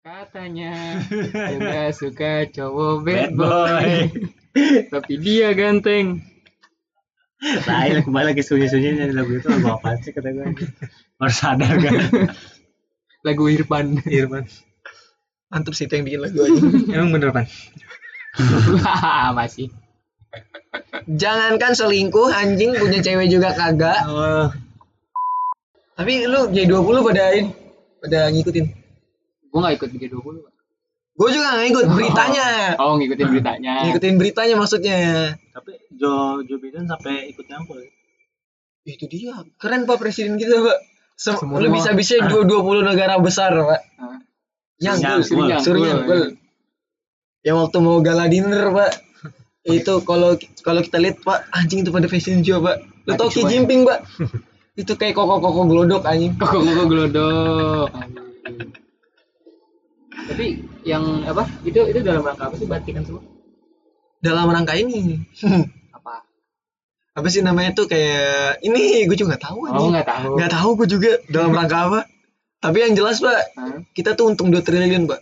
Katanya juga suka cowok Bad bad boy. Tapi dia ganteng. Nah, ini kembali lagi sunyi-sunyi dari lagu itu lagu apa sih kata gue. Baru sadar kan. Lagu Irfan. Irfan. Mantep sih itu yang bikin lagu aja. Emang bener pan? Masih. Jangankan selingkuh, anjing punya cewek juga kagak. Oh, Tapi lu G20 pada ini, pada ngikutin. Gue gak ikut G20. Pak. Gue juga gak ngikut beritanya. Oh, ngikutin beritanya. Ngikutin beritanya maksudnya. tapi Joe Joe Biden sampai ikut nyampul. ya? Itu dia. Keren Pak presiden kita, Pak. Sem Semua. lu bisa-bisa dua 20 negara besar, Pak. Nyangkul. suruh nyangkul. Yang waktu mau gala dinner, Pak. itu kalau kalau kita lihat Pak, anjing itu pada fashion show, Pak. Lu tau Xi. Jinping, Pak? itu kayak koko-koko glodok anjing. Kok kok glodok. Tapi yang apa? Itu itu dalam rangka apa sih batikan semua? Dalam rangka ini. Apa? apa sih namanya tuh kayak ini gue juga nggak tahu Oh, nggak tahu. nggak tahu gue juga dalam rangka apa tapi yang jelas pak Hah? kita tuh untung 2 triliun pak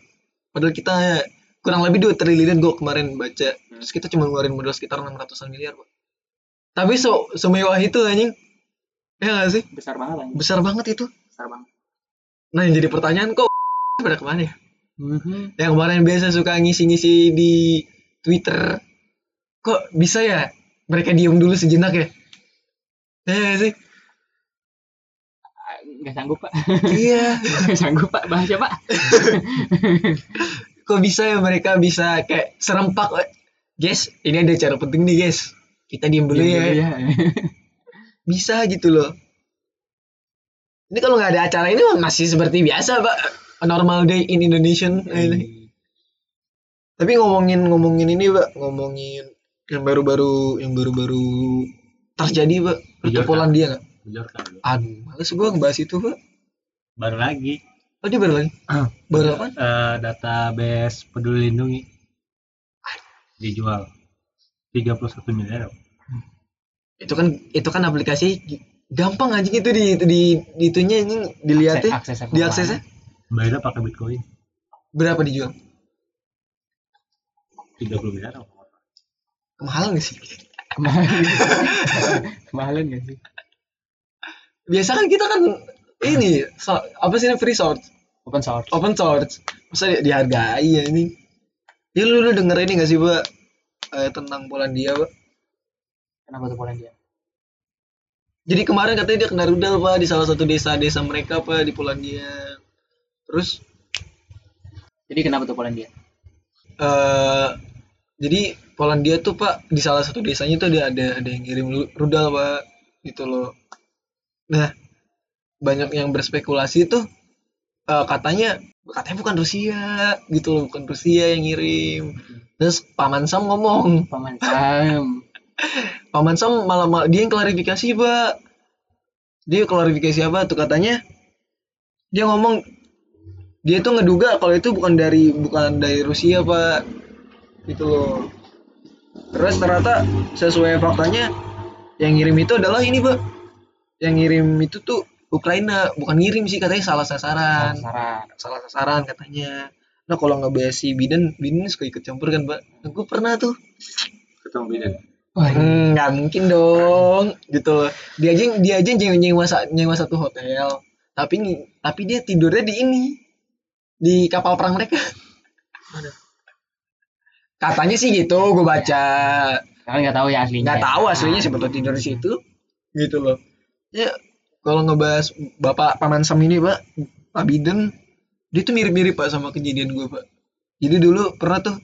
padahal kita kurang lebih 2 triliun gue kemarin baca terus kita cuma ngeluarin modal sekitar 600an miliar pak tapi so semewah itu anjing ya gak sih Besar banget anjing. besar banget itu Besar banget. nah yang jadi pertanyaan kok pada ke mana ya Mhm. yang kemarin biasa suka ngisi-ngisi di Twitter kok bisa ya mereka diem dulu sejenak ya ya nggak sih Nggak sanggup pak. iya Nggak sanggup pak. Bahasa pak. kok bisa ya mereka bisa kayak serempak "Eh, guys ini ada cara penting nih guys kita diem dulu ya Iya. bisa gitu loh ini kalau nggak ada acara ini masih seperti biasa pak A normal day in Indonesian. Ini. tapi ngomongin ngomongin ini pak. Ngomongin yang baru-baru yang baru-baru terjadi pak. Ke Polandia nggak? Kan. aduh males gua ngebahas itu pak. Baru lagi. oh dia baru lagi? Baru apa? Eh, database peduli lindungi. Dijual. 31 miliar. itu kan itu kan aplikasi gampang anjing itu di itu di, di itunya ini akses diaksesnya Bayarnya pakai Bitcoin berapa dijual 30 miliar. apa? kemahalan gak sih Kemahalan. Kemahalan nggak sih? biasa kan kita kan ini so- apa sih ini free source Open source. open source masa di- dihargai ya ini ya lu lu denger ini gak sih pak eh, tentang Polandia pak Kenapa tuh Polandia? jadi kemarin katanya dia kena rudal pak di salah satu desa-desa mereka pak di Polandia terus? Jadi kenapa tuh Polandia? eh jadi Polandia tuh pak di salah satu desanya tuh ada ada ada yang ngirim rudal pak gitu loh. Nah banyak yang berspekulasi tuh eh, katanya katanya bukan Rusia gitu loh bukan Rusia yang ngirim. Terus paman Sam ngomong. Paman Sam. paman Sam malah, malah dia yang klarifikasi pak. Dia klarifikasi apa tuh katanya? Dia ngomong dia tuh ngeduga kalau itu bukan dari bukan dari Rusia pak. Gitu loh. Terus ternyata sesuai faktanya yang ngirim itu adalah ini pak. Yang ngirim itu tuh Ukraina. Bukan ngirim sih katanya salah sasaran. Saran. salah sasaran katanya. Nah kalau ngebahas si Biden Biden suka ikut campur kan pak? Nah, gue pernah tuh. Ketemu Biden. Wah, Hmm, nggak mungkin dong. Gitu loh. Dia aja dia aja nyewa nyewa, sa- nyewa satu hotel. Tapi tapi dia tidurnya di ini di kapal perang mereka. Katanya sih gitu gue baca. Kalian nggak tahu ya aslinya. nggak tahu aslinya siapa tahu tidur di situ. Gitu loh. Ya kalau ngebahas bapak paman Sam ini pak pak Biden dia tuh mirip-mirip pak sama kejadian gue pak. Jadi dulu pernah tuh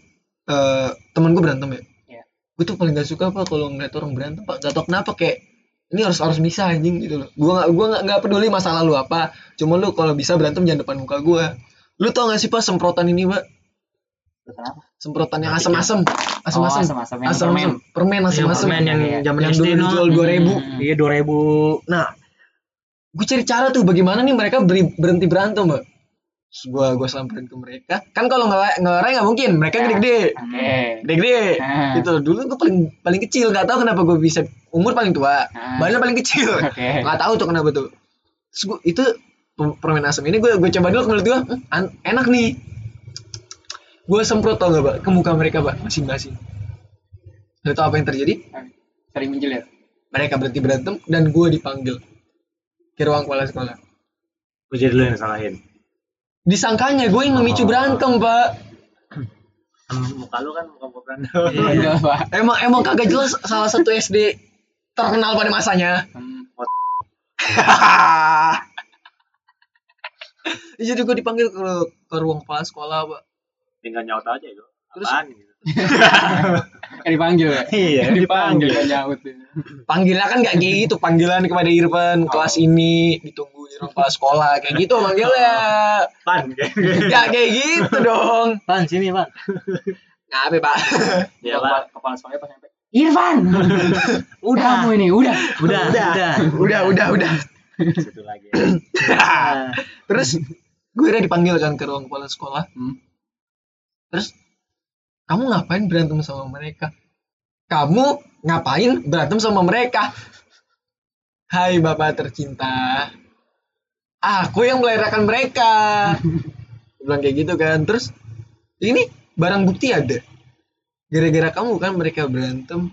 eh teman gue berantem ya? Iya. gue tuh paling gak suka pak kalau ngeliat orang berantem pak. Gak tau kenapa kayak ini harus harus bisa anjing gitu loh. Gue gak gue gak, nggak peduli masa lalu apa. Cuma lu kalau bisa berantem jangan depan muka gue lu tau gak sih pak semprotan ini pak Kenapa? semprotan yang asem-asem Oh, asem-asem asam-asam yang asem-asem permen asem-asem permen yang Iya. zaman yang dulu dijual dua ribu Hmm. Iya 2000. Nah, gue cari cara tuh bagaimana nih mereka beri, berhenti berantem, mbak. Terus gue gue samperin ke mereka. Kan kalau ngelai nggak mungkin, mereka Ya. gede-gede, Oke. gede-gede. Gitu. Dulu gue paling paling kecil, nggak tahu kenapa gue bisa umur paling tua, badan paling kecil. Nggak tahu tuh kenapa tuh. Terus gue itu permen asam ini gue gue coba dulu menurut gue "Hmm, an- enak nih. gue semprot tau gak pak ke muka mereka pak masing-masing Lo tau apa yang terjadi Sering menjelir. mereka berhenti berantem dan gue dipanggil ke ruang kepala sekolah Gue jadi lu yang salahin. disangkanya gue yang memicu Oh. berantem pak muka lu kan muka berantem. Iya, Pak. emang emang kagak jelas salah satu SD terkenal pada masanya Hmm. jadi gue dipanggil ke, ke ruang kepala sekolah pak Tinggal nyaut aja itu. Terus- Apaan gitu. Kan dipanggil ya. Iya, dipanggil kan nyaut. panggilan kan gak kayak gitu panggilan kepada Irfan kelas ini ditunggu di ruang kepala sekolah kayak gitu manggilnya Pan. gak kayak gitu dong Pan sini, Pan. ngapain pak Ya, Pak. kepala sekolahnya pas sampai. Irfan. udah kamu ini, udah. Udah, udah. udah udah udah Situ lagi. ya. terus gue udah dipanggil kan ke ruang kepala sekolah Hmm. terus kamu ngapain berantem sama mereka kamu ngapain berantem sama mereka hai bapak tercinta aku yang melahirkan mereka bilang kayak gitu kan terus ini barang bukti ada gara-gara kamu kan mereka berantem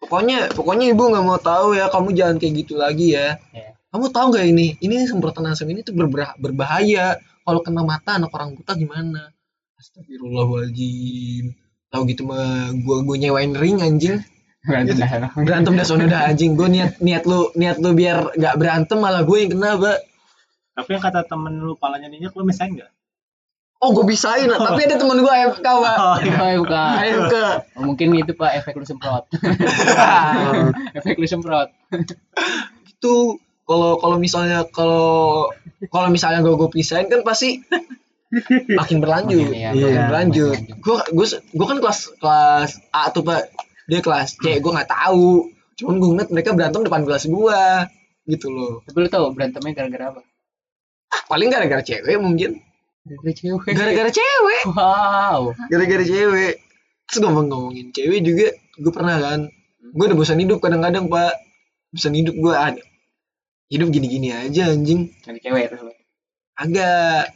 pokoknya pokoknya ibu nggak mau tahu ya kamu jangan kayak gitu lagi ya Iya. Kamu tahu nggak ini? Ini semprotan asam ini tuh berbah- berbahaya. Kalau kena mata anak orang buta gimana? Astagfirullahaladzim. Tahu gitu mah gua gua nyewain ring anjing. Berantem dah. berantem dah sono dah anjing. Gua niat niat lu niat lu biar nggak berantem malah gue yang kena ba. Tapi yang kata temen lu palanya ninjak lu misain gak? oh gue bisain tapi ada temen gue AFK ba. Oh, Oh, bukan. AFK Oh, mungkin itu Pak efek lu semprot. efek lu semprot. itu kalau kalau misalnya kalau kalau misalnya gue gue pisahin kan pasti makin berlanjut. Makin, iya, makin iya, berlanjut. Gue gue gue kan kelas kelas A tuh pak. Dia kelas C gue nggak tahu. Cuman gue ngeliat mereka berantem depan kelas gue gitu loh. Tapi lu tahu berantemnya gara-gara apa? Ah, paling gara-gara cewek mungkin. Gara-gara cewek. gara-gara cewek. Wow. gara-gara cewek. Terus ngomong-ngomongin cewek juga gue pernah kan. Gue udah bosan hidup kadang-kadang pak. Bosan hidup gue ada hidup gini-gini aja anjing. Cari cewek terus agak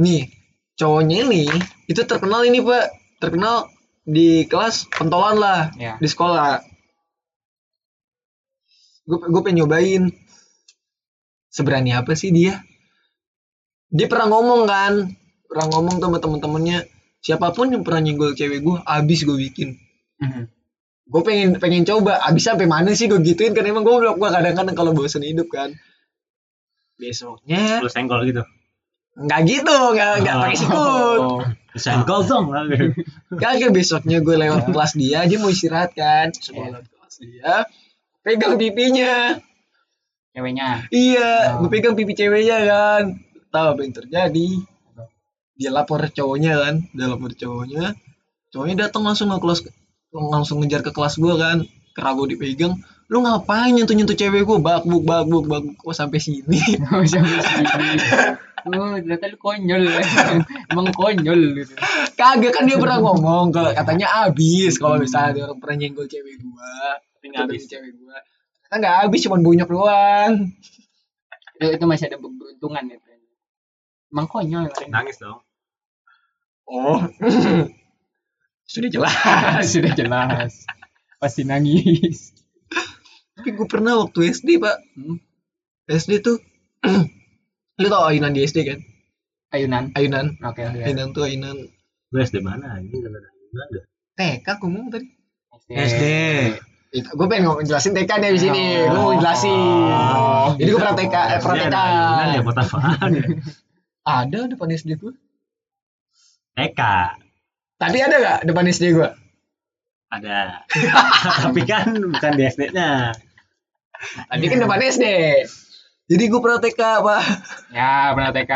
nih cowoknya ini itu terkenal ini pak. Terkenal di kelas pentolan lah Ya. di sekolah. Gue gue pengen nyobain. Seberani apa sih dia? Dia pernah ngomong kan pernah ngomong tuh sama temen-temennya. Siapa pun yang pernah nyenggol cewek gue abis gue bikin. Mhm. Gue pengen pengen coba abis sampai mana sih gue gituin kan emang gue gue kadang-kadang kalau bosan hidup kan besoknya lu senggol gitu. nggak gitu nggak nggak pakai sikut Oh. Senggol dong. kagak besoknya gue lewat kelas dia dia mau istirahat kan sekolah kelas dia pegang pipinya Ceweknya. iya Oh. gue pegang pipi ceweknya kan tahu apa yang terjadi dia lapor cowoknya kan dia lapor cowoknya cowoknya datang langsung ke kelas langsung ngejar ke kelas gue kan kerago dipegang lu ngapain nyentuh nyentuh cewek gue bakbuk bakbuk bakbuk kok sampai sini Oh, sampai sini. Oh, ternyata lu konyol. Emang konyol gitu. kagak kan dia pernah ngomong kalau katanya abis kalau misalnya ada orang pernah nyenggol cewek gua Tapi nggak atau habis. demi cewek gua kan nggak habis cuma bonyok doang Itu, itu masih ada beruntungan ya. Emang konyol. Nangis dong. oh sudah jelas Sudah jelas. Pasti nangis. tapi gue pernah waktu SD pak Hmm. SD tuh lu tau ayunan di SD kan Ayunan. ayunan Oke, oke. ayunan tuh ayunan Gue SD mana ada ayunan dah. TK gue ngomong tadi SD. gue pengen ngomong jelasin TK nih di sini Oh. gue mau jelasin Oh, jadi gue pernah TK eh, pernah Ini TK ada ayunan ya buat apaan? ada depan SD gue TK. Tadi ada gak depan SD gue Ada. Tapi kan bukan di SD-nya. Tadi kan depan SD. Jadi gue pernah TK, Pak. Ya, pernah TK.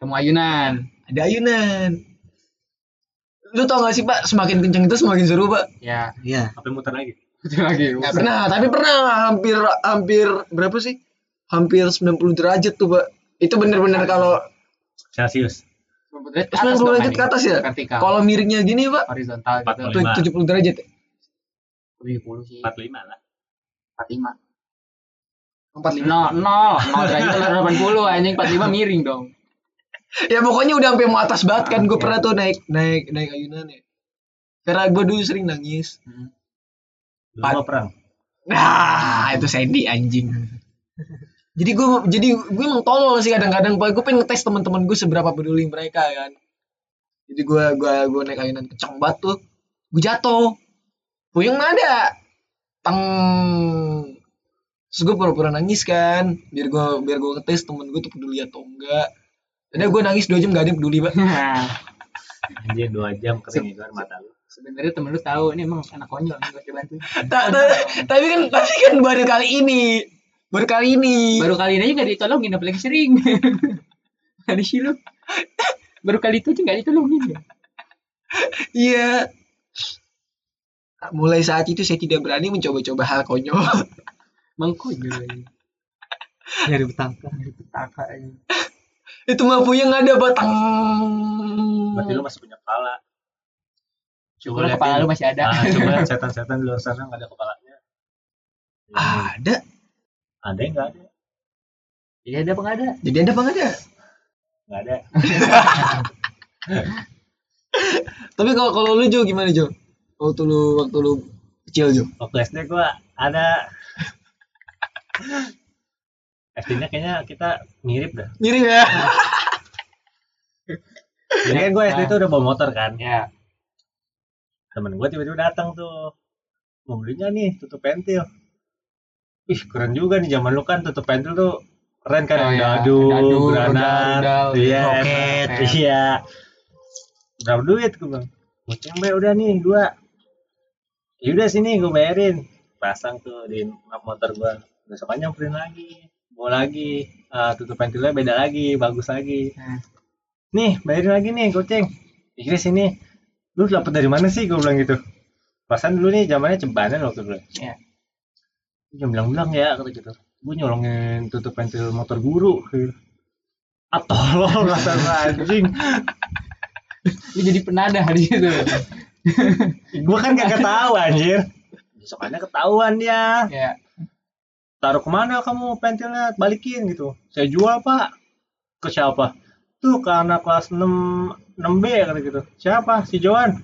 Temu ayunan. Ada ayunan. Lu tau gak sih, Pak, semakin kenceng itu semakin seru, Pak. Ya, Iya. Apa muter lagi? itu lagi. Gak pernah, tapi pernah hampir hampir berapa sih? Hampir 90 derajat tuh, Pak. Itu bener-bener kalau Celcius. 90 derajat ke 90 atas dong, derajat ke atas ya? Vertikal. Kalau miringnya gini, Pak, horizontal gitu. 45. tuh 70 derajat. ya? 70 sih. 45 lah. 45. 45. No, no, no derajat lah 80 anjing 45 miring dong. ya pokoknya udah sampai mau atas banget kan gue Oke. pernah tuh naik naik naik ayunan ya karena gue dulu sering nangis gua perang. nah itu Sandy anjing jadi gue jadi gue emang tolol sih kadang-kadang. Gue pengen ngetes teman-teman gue seberapa peduli mereka kan. Jadi gue gue gue naik ayunan kencang banget tuh. Gue jatuh. Puyeng mana? Ada teng terus gue pura-pura nangis kan. Biar gue biar gue ngetes temen gue tuh peduli atau enggak. Udah gue nangis dua jam gak ada yang peduli pak. Anjir 2 jam kering itu kan mata lu. Sebenarnya temen lu tahu ini emang anak konyol nih gua coba bantu. Ta- ta- tapi kan tapi kan baru kali ini baru kali ini Baru kali ini aja gak ditolongin apalagi sering. Kali sih lu. Baru kali itu aja gak ditolongin. Iya. Mulai saat itu saya tidak berani mencoba-coba hal konyol. Emang konyol aja. Nyari petaka. Dari petaka aja. itu mah puyeng ada batang. Berarti lu masih punya kepala. Syukur kepala lu masih ada. Ah, coba setan-setan di luar sana nggak ada kepalanya. Ada. Ada yang nggak ada? Jadi ada apa nggak ada? Jadi ada apa nggak ada? Nggak ada. Tapi kalau kalau lu Jo gimana Jo? Waktu lu waktu lu kecil Jo. Waktu SD gua ada. SD-nya kayaknya kita mirip dah. Mirip ya. Jadi kan gua SD tuh udah bawa motor kan. Ya. Temen gua tiba-tiba datang tuh. Mau belinya nih tutup pentil. Ih keren juga nih zaman lu kan tutup pentil tuh keren kan Oh, iya. dadu, Dadu, granat, iya, roket. iya. Berapa duit gue bang? Goceng be udah nih dua. Ya udah sini gue bayarin. Pasang tuh di map motor gua. Besokannya nyamperin lagi, bawa lagi, Ah, tutup pentilnya beda lagi, bagus lagi. Hmm. Nih bayarin lagi nih goceng. Iya sini. Lu dapet dari mana sih? Gue bilang gitu. Pasan dulu nih zamannya cebanan waktu dulu. Iya. Jangan bilang-bilang ya kata gitu. Gue nyolongin tutup pentil motor guru. Ah tolong kata anjing. Lu jadi penadah di situ. Gue kan kagak tahu anjir. Besokannya ketahuan dia. ya. Taruh ke mana kamu pentilnya? Balikin gitu. Saya jual pak. Ke siapa? Tuh ke anak kelas 6 6B kata gitu. Siapa? Si Joan.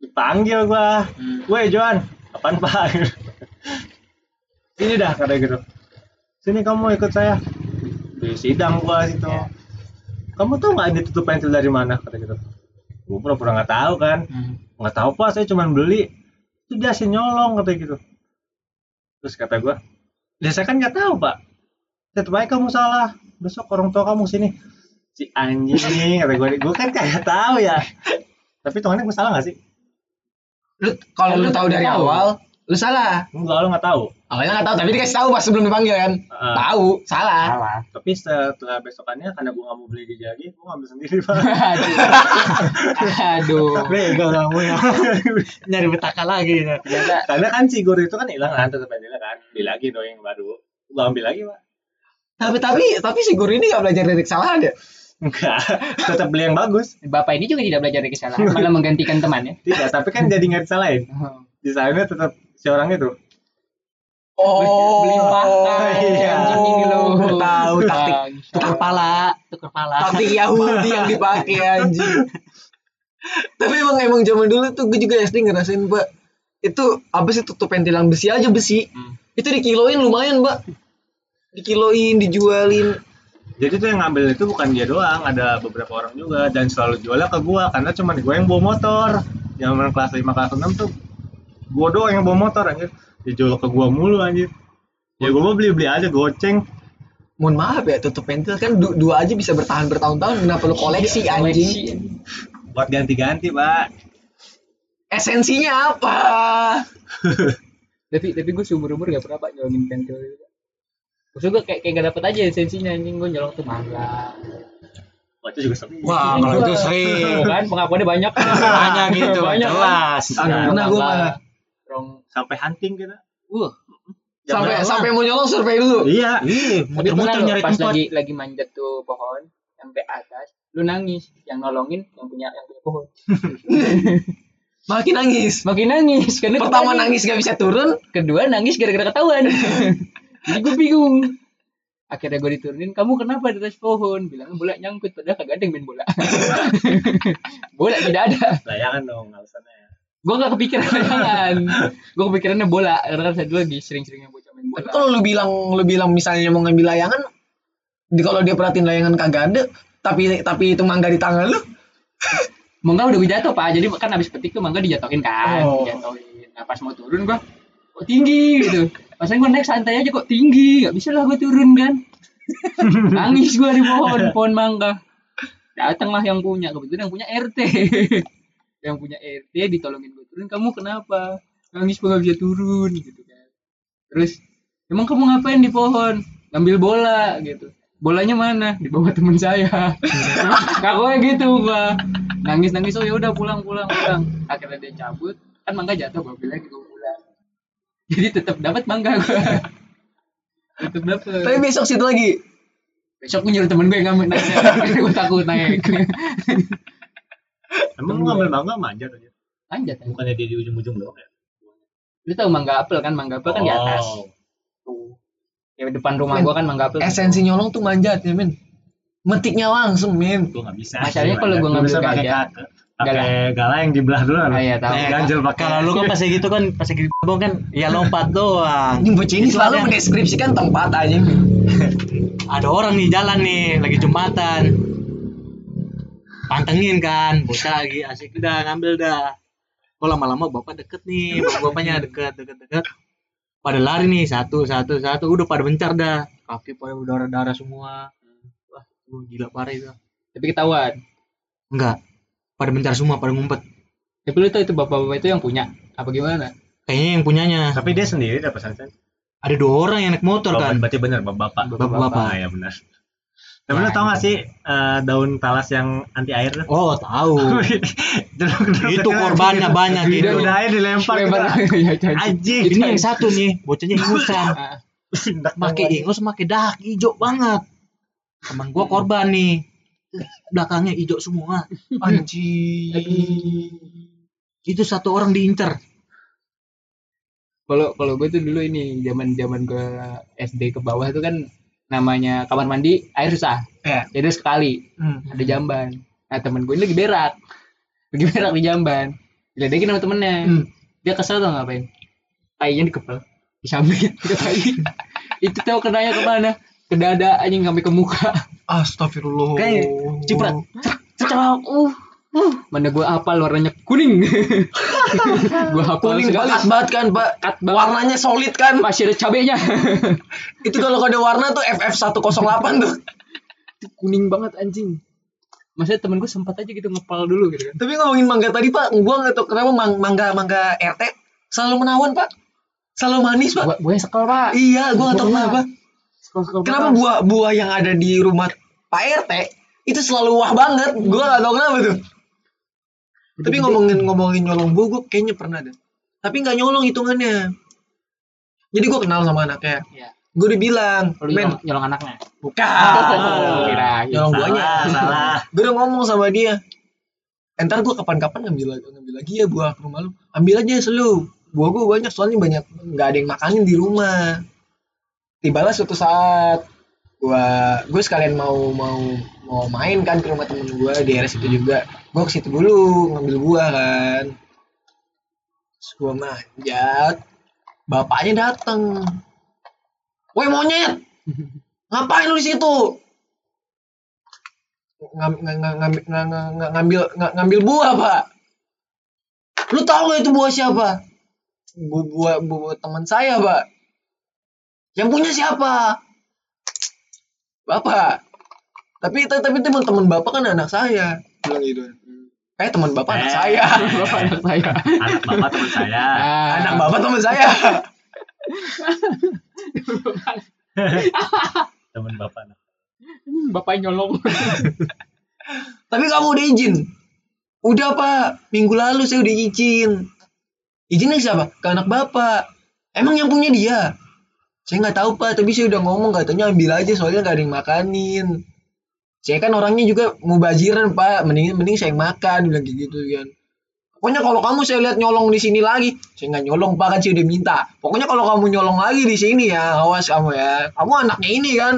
Dipanggil gua. Hmm. Woi Joan, apaan pak? Ini dah kata gitu. Sini kamu ikut saya. Di sidang gua situ. Ya. Kamu tahu nggak ini tutup pentil dari mana? Kata gitu. Gua pura-pura nggak tahu kan. Hmm. Nggak tahu pak, saya cuma beli. Itu dia sih nyolong kata gitu. Terus kata gua, ya saya kan nggak tahu pak. Tetep aja kamu salah. Besok orang tua kamu sini. Si anjing kata gua, gua kan kagak tahu ya. Tapi tuhannya gua salah gak sih? Lu kalau lu tahu dari Tahu. awal, lu salah. Enggak, lu nggak tahu. Awalnya nggak tahu, tapi dikasih tahu pas sebelum dipanggil kan. Ah. Tahu, salah. Salah. Tapi setelah besokannya karena gue nggak mau beli di Jagi, gue ngambil sendiri pak. Aduh. Aduh. Bego kamu ya. Nyari betaka lagi. ya. Ternyata Karena kan si guru itu kan hilang kan tetap pentilnya kan. Beli lagi dong yang baru. Gue ambil lagi pak. Tapi tapi tapi si guru ini nggak belajar dari kesalahan ya. Enggak. Tetap beli yang bagus. Bapak ini juga tidak belajar dari kesalahan, malah menggantikan temannya. Tidak. Tapi kan jadi nggak disalahin. Disalahinnya tetap si orang itu. Oh, Melimpahkan. iya. Anjing ini loh. Gua tahu taktik tukar pala, tukar pala. taktik Yahudi yang dipakai anjing. Tapi emang emang zaman dulu tuh gue juga SD ngerasain, Mbak. Itu apa sih tutup pentil yang besi aja besi. Hmm. Itu dikiloin lumayan, Mbak. Dikiloin, dijualin. Jadi tuh yang ngambil itu bukan dia doang, ada beberapa orang juga dan selalu jualnya ke gua karena cuma gue yang bawa motor. Zaman kelas 5 kelas 6 tuh gua doang yang bawa motor anjir. Dijual ke gua mulu anjir. Ya gua mau beli-beli aja goceng. Mohon maaf ya, tutup pentil kan du- dua aja bisa bertahan bertahun-tahun. Kenapa lu koleksi Koleksi, anjing? anjing. Buat ganti-ganti, Pak. Esensinya apa? Tapi tapi gue seumur umur gak pernah pak nyolongin pentil gitu. Maksud gue kayak kayak gak dapet aja esensinya anjing gue nyolong tuh mangga. Wah, itu juga sering. Wah, kalau itu sering. Kan pengakuannya banyak. Banyak gitu, banyak. kan? jelas. Nah, Pernah gue malah Rong. Sampai hunting kita. Uh, sampai Zaman sampai mau nyolong survei dulu. Iya. tapi Iya, muter-muter loh, nyari pas tempat. lagi lagi manjat tuh pohon sampai atas, lu nangis, yang nolongin yang punya yang punya pohon. Makin nangis. Makin nangis karena Pertama nangis gak bisa turun, kedua nangis gara-gara ketahuan. Jadi gue bingung. akhirnya gue diturunin kamu kenapa di atas pohon bilang bola nyangkut padahal kagak ada yang main bola bola tidak ada layangan dong alasannya gue gak kepikiran layangan gue kepikirannya bola. Karena kan saya dulu lagi sering-seringnya bocah main Tapi bola. Kalau lu bilang lu bilang misalnya mau ngambil layangan, di kalau dia perhatiin layangan kagak ada, tapi tapi itu mangga di tangan lu. mangga udah gue jatuh pak. Jadi kan abis petik tuh mangga dijatuhin kan Oh. dijatuhin. Nah pas mau turun gue kok tinggi? gitu. Pas gue naik santai aja kok tinggi? Gak bisa lah gue turun kan. Nangis gue di pohon pohon mangga. Datanglah yang punya. Kebetulan yang punya RT yang punya RT ditolongin gue turun kamu kenapa? Nangis gue gak bisa turun gitu kan. Terus emang kamu ngapain di pohon? Ngambil bola gitu. Bolanya mana? Di bawah temen saya. Ngakunya gitu gua. Nangis nangis oh ya udah pulang pulang pulang. Akhirnya dia cabut. Kan mangga jatuh gua bilang gua pulang jadi tetap dapat mangga gua. Tetap dapat Tapi besok situ lagi. besok gua nyuruh temen gue yang ngambil. Naik gua takut naik emang lu ngambil mangga manjat aja kan bukannya dia di ujung-ujung doang ya lu tahu mangga apel kan mangga apel kan di atas Oh. tuh ya depan rumah gua kan mangga apel Esensi nyolong tuh manjat ya, men. Metiknya langsung, men. gua nggak bisa Masalahnya kalau manjat. gua ngambil gajah. pakai gala yang dibelah dulu Ah, iya, tahu. Ganjel pakai Kalau lu kan pas kayak gitu kan pas lagi di bawah kan ya lompat doang. Ini bocah ini Itu selalu ada- mendeskripsikan tempat aja, ada orang nih jalan nih lagi jumatan. Pantengin kan, bocah lagi asik udah ngambil dah. Kok lama-lama bapak deket nih, bapak bapaknya deket deket deket. Pada lari nih satu satu satu udah pada bencar dah. Kaki pada darah darah semua. Wah, gila parah itu. tapi ketahuan Enggak, pada bencar semua, pada ngumpet. tapi lu tahu itu bapak-bapak itu yang punya apa gimana Kayaknya yang punyanya. tapi dia sendiri dapat santet Ada dua orang yang naik motor kan. berarti benar bapak Bapak-bapak. ah ya benar tapi lu tau gak sih eh, daun talas yang anti air Oh, tahu. Itu korbannya banyak Udah, gitu. udah air dilempar Lebar. kita. Ya, jangan. Anjing. Ini yang satu nih, bocahnya ingusan. Make ingus, make dak hijau banget. Teman gua korban nih. Belakangnya hijau semua. Anjing. Itu satu orang diincer. kalau kalau gue tuh dulu ini zaman zaman ke SD ke bawah tuh kan namanya kamar mandi air susah Ya. jadi sekali Hmm. ada jamban nah temen gue ini lagi berak lagi berak di jamban diledekin sama temennya Hmm. dia kesel tau ngapain tainya dikepel disambit ke tai itu tahu kenanya ke mana ke dada anjing sampai ke muka Astagfirullah. Kayak ciprat. Cecok, uh, uh, mana gue hafal warnanya kuning gue hafal Kuning sekali pekat banget kan, Pak. Pekat banget. Warnanya solid kan. masih ada cabenya Itu kalau ada warna tuh FF108 tuh. kuning banget anjing Maksudnya temen gue sempat aja gitu ngepal dulu gitu kan Tapi ngomongin mangga tadi, Pak, gua nggak tahu kenapa mang- mangga mangga RT selalu menawan, Pak. Selalu manis, Pak. gue gue sekel pak Iya, gua nggak tahu Buahnya. kenapa. sekel sekel Kenapa buah-buah yang ada di rumah Pak RT itu selalu wah banget. Gua nggak tahu kenapa tuh. Tapi ngomongin ngomongin nyolong buah, gua kayaknya pernah deh. Tapi nggak nyolong hitungannya. Jadi gua kenal sama anaknya. Iya. Gue udah bilang, Lu men, nyolong, nyolong anaknya bukan. Oh, kirain. nyolong buahnya. salah salah gue udah ngomong sama dia entar gue kapan-kapan ngambil ngambil lagi ya buah ke rumah lu ambil aja selu buah gue banyak soalnya banyak nggak ada yang makanin di rumah tibalah suatu saat gue gue sekalian mau mau mau main kan ke rumah temen gue di RS itu juga. Gue ke situ dulu ngambil buah kan. Terus gue manjat bapaknya datang woi monyet! Ngapain lu di situ? Ngam- ng- ng- ngambil ng- ng- ng- ngambil ng- ngambil buah pak. Lu tahu gak itu buah siapa? Bu- buah buah teman saya pak. Yang punya siapa bapak. Tapi tapi teman teman bapak kan anak saya. Bilang gitu. Eh teman bapak anak Eh. saya. Bapak anak saya. Anak bapak teman saya. Ah, anak bapak teman saya. Teman bapak anak. Bapak nyolong. Tapi kamu udah izin? Udah pak. Minggu lalu saya udah izin. Izinnya siapa? Ke anak bapak. Emang yang punya dia saya nggak tahu pak. Tapi saya udah ngomong katanya ambil aja soalnya nggak ada yang makanin. Saya kan orangnya juga mubaziran pak. Mending mending saya yang makan bilang kayak gitu kan. Pokoknya kalau kamu saya lihat nyolong di sini lagi saya nggak nyolong pak kan saya udah minta. Pokoknya kalau kamu nyolong lagi di sini ya awas kamu ya. Kamu anaknya ini kan.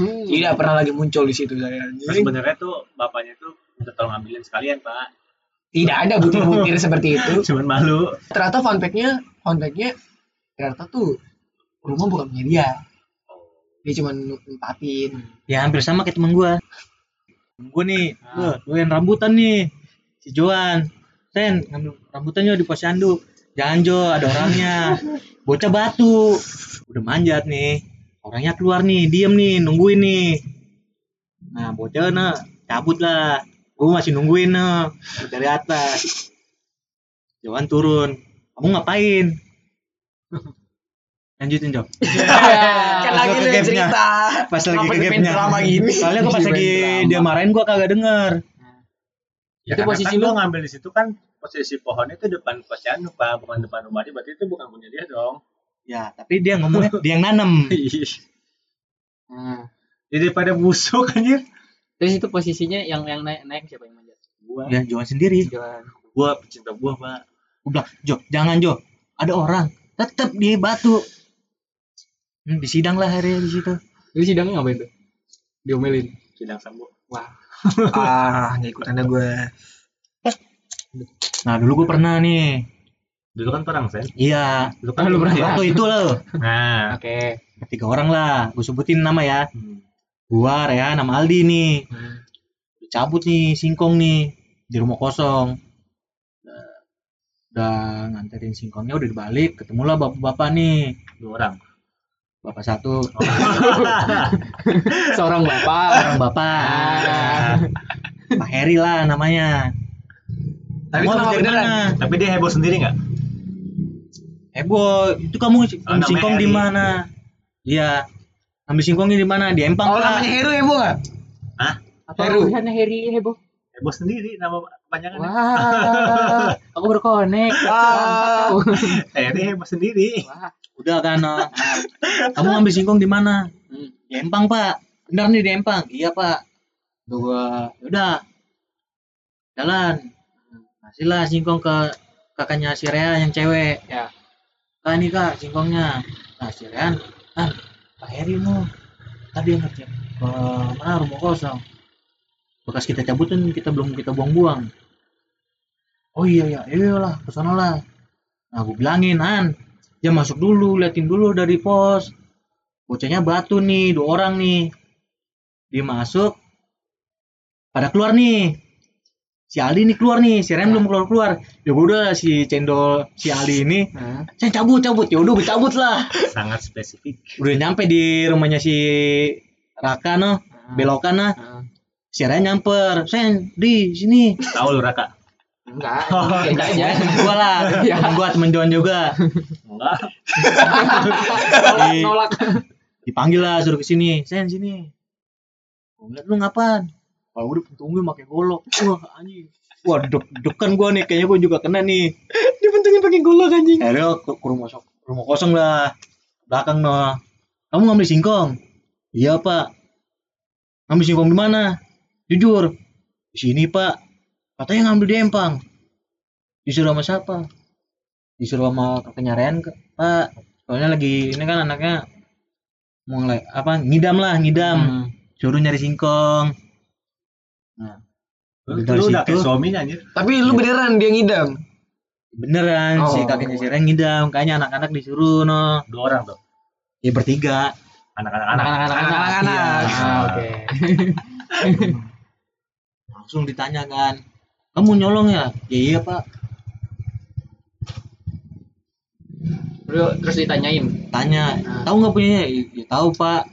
Tidak pernah lagi muncul di situ saya. Sebenarnya tuh bapaknya tuh minta tolong ambilin sekalian pak. Tidak ada butir-butir seperti itu. cuman malu. Ternyata fun fact-nya, fun fact-nya ternyata tuh rumah bukan punya dia. Dia cuma nempatin. Ya hampir sama kayak temen gua. Gua nih, gua doyan rambutan nih. Si Joan, Sen, ngambil rambutannya di posyandu. Jangan Jo, ada orangnya. Bocah batu. Udah manjat nih. Orangnya keluar nih, diem nih, nungguin nih. Nah, bocah nah, cabut lah. Gua masih nungguin nah, dari atas. Joan turun. Kamu ngapain? Lanjutin Jo. kan Pas lagi gua lu cerita. Pas lagi ke gapnya. drama gini? Soalnya gua pas lagi dia marahin gua kagak denger. ya Itu posisi kan lu? gua ngambil di situ kan posisi pohon itu depan posyandu pak bukan depan rumah dia berarti itu bukan punya dia dong Ya, tapi dia ngomongnya dia yang nanam. Nah, jadi pada busuk anjir terus itu posisinya yang yang naik naik siapa yang manjat? gua Ya, Joan sendiri. Joan. gua pecinta buah pak Gue bilang, Jo, jangan Jo. Ada orang. Tetap dia batu. Hmm, disidang lah hari di situ. Itu sidangnya ngapain tuh? Diomelin. sidang sambo Wah. Ah, nggak ikutan dah gue. Nah, dulu gue pernah nih. dulu kan perang sen Iya. dulu kan lu pernah ya? Waktu itu loh. nah Oke. Tiga orang lah. Gue sebutin nama ya. Hmm. Gua, Rea, nama Aldi nih. Nah, Cabut nih, singkong nih. Di rumah kosong. Udah, udah nganterin singkongnya udah dibalik. Ketemulah bapak-bapak nih. dua orang Bapak satu, seorang bapak. orang bapak. Ah. Pak Heri lah namanya. Tapi habis dari beneran. tapi dia heboh sendiri nggak Heboh, itu kamu Oh, singkong di mana? Iya. Ambil singkongnya di mana? Di Empang, Oh, namanya Heru Bu nggak? Apa Heru. urusannya Heri heboh? heboh sendiri nama kepanjangan Wah, aku. Ah. Bangsat kau. Heri heboh sendiri Wah. Udah kan. kamu ngambil singkong di mana? Hmm. Di Empang, Pak. Benar nih di Empang. Iya, Pak. Dua. Udah. Jalan. Kasihlah singkong ke kakaknya si Rea yang cewek. Ya. Kak ini kak singkongnya. Nah si Rean, kan Pak Heri mau. Tadi yang ngecek ke mana rumah kosong. Bekas kita cabutin kita belum kita buang-buang. Oh iya ya, iyalah ke sana lah. Nah gue bilangin An, ya masuk dulu, liatin dulu dari pos. Bocahnya batu nih, dua orang nih. Dia masuk, pada keluar nih. Si Ali nih keluar nih, si Ren belum keluar keluar. Ya udah si cendol si Ali ini, Nah, saya cabut cabut. Ya udah gue cabut lah. sangat spesifik Udah nyampe di rumahnya si Raka noh, belokan nah. nah. Si Ren nyamper, Sen di sini. tahu lu Raka Enggak, beda aja. Temen gua lah, Iya. temen gua temen Joan juga. enggak Nolak, Di- nolak. Dipanggil lah suruh ke sini, Sen sini. Gua ngeliat lu ngapain? Kalau udah pentungnya pakai golok. Wah anjing. Wah deg-degan gua nih, kayaknya gua juga kena nih. Dia bentuknya pakai golok anjing. Akhirnya ke, ke rumah, kosong- rumah kosong lah. Belakang noh. Kamu ngambil singkong? Iya pak. Ngambil singkong di mana? Jujur. Di sini pak. Katanya ngambil di Empang. Disuruh sama siapa? Disuruh sama kakaknya pak. Soalnya lagi ini kan anaknya mau ngele- apa ngidam lah ngidam. Hmm. Suruh nyari singkong. Nah, lu, Dari lu udah situ- kayak suaminya anjir Tapi lu beneran dia ngidam. beneran si Oh. kakeknya si Ren ngidam. Kayaknya anak-anak disuruh no. dua orang tuh Ya bertiga. anak-anak anak Anak-anak. Anak-anak. Ah, Oke. langsung ditanya kan kamu nyolong ya ya iya pak Terus terus ditanyain. tanya Nah. tahu nggak punya ya, ya tahu pak.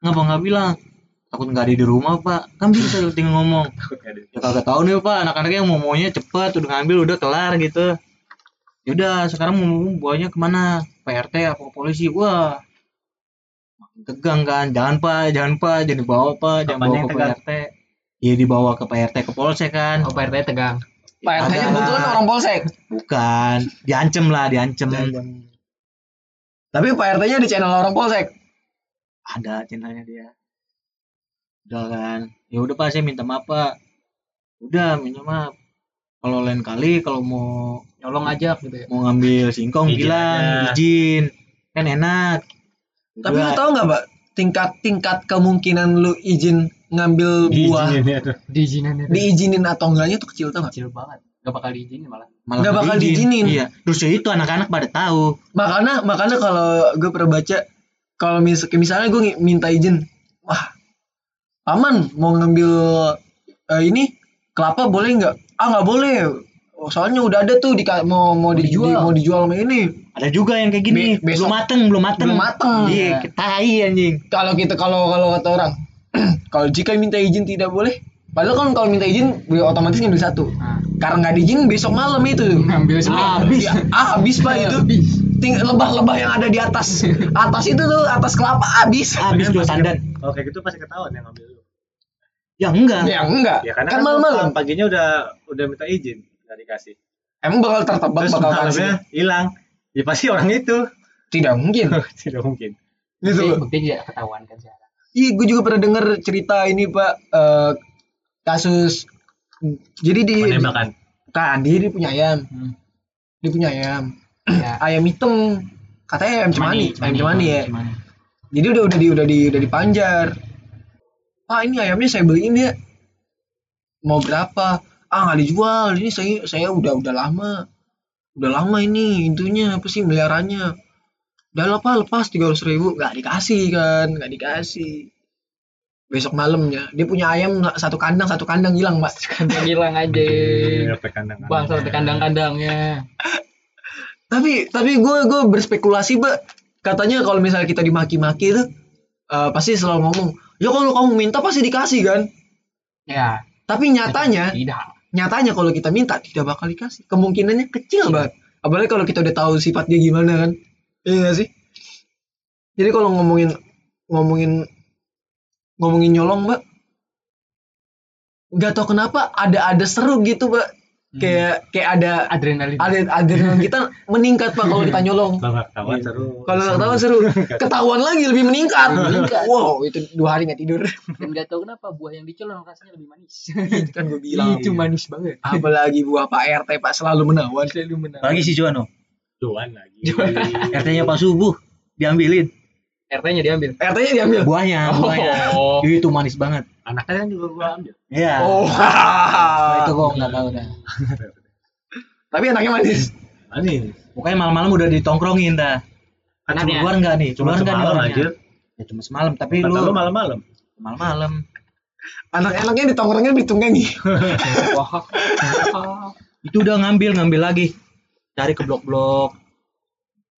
Ngapa nggak bilang? Takut nggak ada di rumah pak. Kan bisa tinggal ngomong. Ya kagak tahu nih pak. Anak-anaknya mau maunya cepet udah ngambil udah kelar gitu. Yaudah sekarang mau buahnya ke mana? PRT apa ke polisi. Wah makin tegang kan. Jangan pak. Jangan pak. Jangan dibawa pak. Jangan bawa yang ke tegang? PRT ya dibawa ke PRT ke polsek kan. Oh, Pak RT tegang. Pak RT nya Ada kebetulan orang polsek. bukan diancem lah diancem Tapi Pak RT nya di channel orang polsek. ada channelnya dia udah kan ya udah pak saya minta maaf pak udah minta maaf kalau lain kali kalau mau Nyolong aja gitu ya. mau ngambil singkong Izin bilang aja. izin kan enak Tapi lu tahu nggak, Pak? tingkat tingkat kemungkinan lu izin ngambil buah Diizinin ya tuh. Diizinin itu. diizinin atau enggaknya tuh kecil gak? kecil banget. Gak bakal diizinin malah. Malah Nggak bakal diizinin. Iya. Terus ya itu anak-anak pada tahu. makanya makanya kalau gue pernah baca kalau mis misalnya gue minta izin wah paman mau ngambil eh, ini kelapa boleh nggak ah nggak boleh Oh, soalnya udah ada tuh di mau mau dijual dijual. mau dijual sama ini Ada juga yang kayak gini. Be- besok- belum mateng, belum mateng. belum mateng. Iya, Iya. ketai anjing. kalau kita kalau kalau kata orang kalau jika minta izin tidak boleh padahal kan kalau minta izin gue otomatis ngambil satu Nah, karena nggak diizin besok malam itu ngambil semua. habis ah, habis pak itu Ting- lebah-lebah yang ada di atas atas itu tuh atas kelapa habis Habis dua tandan. Kalau kayak gitu pasti ketahuan yang ngambil lu. Ya enggak. ya enggak Ya karena kan kan, malam-malam paginya udah udah minta izin nggak dikasih. emang bakal tertebak Terus bakal malamnya kasih hilang. Ya pasti orang itu. tidak mungkin Tidak mungkin. Bukti, loh bukti tidak ketahuan kan sekarang. Iya, gue juga pernah denger cerita ini pak. Eh, kasus jadi di Penembakan. kan dia, dia punya ayam. Hmm. dia punya ayam. Ya. ayam hitam. Katanya ayam cemani ayam cemani ya. Cemani. jadi udah udah di udah di udah dipanjar. Pak ini ayamnya saya beliin ya. Mau berapa? Ah nggak dijual. Ini saya saya udah udah lama. Udah lama ini intinya apa sih miliarannya udah lah pak lepas tiga ribu. Nggak dikasih kan. Nggak dikasih. Besok malamnya dia punya ayam satu kandang satu kandang hilang pak. Kandang hilang aja. Iya, sampai kandang. Bang, sampai kandang-kandangnya. tapi tapi gue gue berspekulasi mbak katanya kalau misalnya kita dimaki-maki itu eh, pasti selalu ngomong ya kalau kamu minta pasti dikasih kan? Ya. tapi nyatanya Tidak. nyatanya kalau kita minta tidak bakal dikasih. Kemungkinannya kecil banget apalagi kalau kita udah tahu sifat dia gimana kan iya gak sih jadi kalau ngomongin ngomongin ngomongin nyolong mbak nggak tahu kenapa ada ada seru gitu mbak kayak kayak ada adrenalin. ada adrenalin kita meningkat pak kalau kita nyolong Kalau nggak ketahuan seru. kalau nggak ketahuan seru ketahuan lagi lebih meningkat Meningkat. wow itu dua hari nggak tidur Dan gak tahu kenapa buah yang dicolong rasanya lebih manis. itu kan gue bilang Itu manis banget. apalagi buah pak rt pak selalu menawan Selalu menang. Apalagi si Juano. Duan lagi. RT-nya Pak Subuh diambilin RT-nya diambil. rt nya diambil buahnya, buahnya. Oh. Itu manis banget. Anaknya kan juga gua ambil. Iya. oh Oh, itu gua nggak tahu dah. tapi anaknya manis Manis. Pokoknya malam-malam udah ditongkrongin dah. Kan Anaknya? keluar enggak nih? Cuma Keluar enggak nih semalam. Ya cuma semalam, tapi Kata lu lu malam-malam. malam-malam. anak-anaknya ditongkrongnya ditunggangi Wah. Itu udah ngambil, ngambil lagi. Cari ke blok-blok.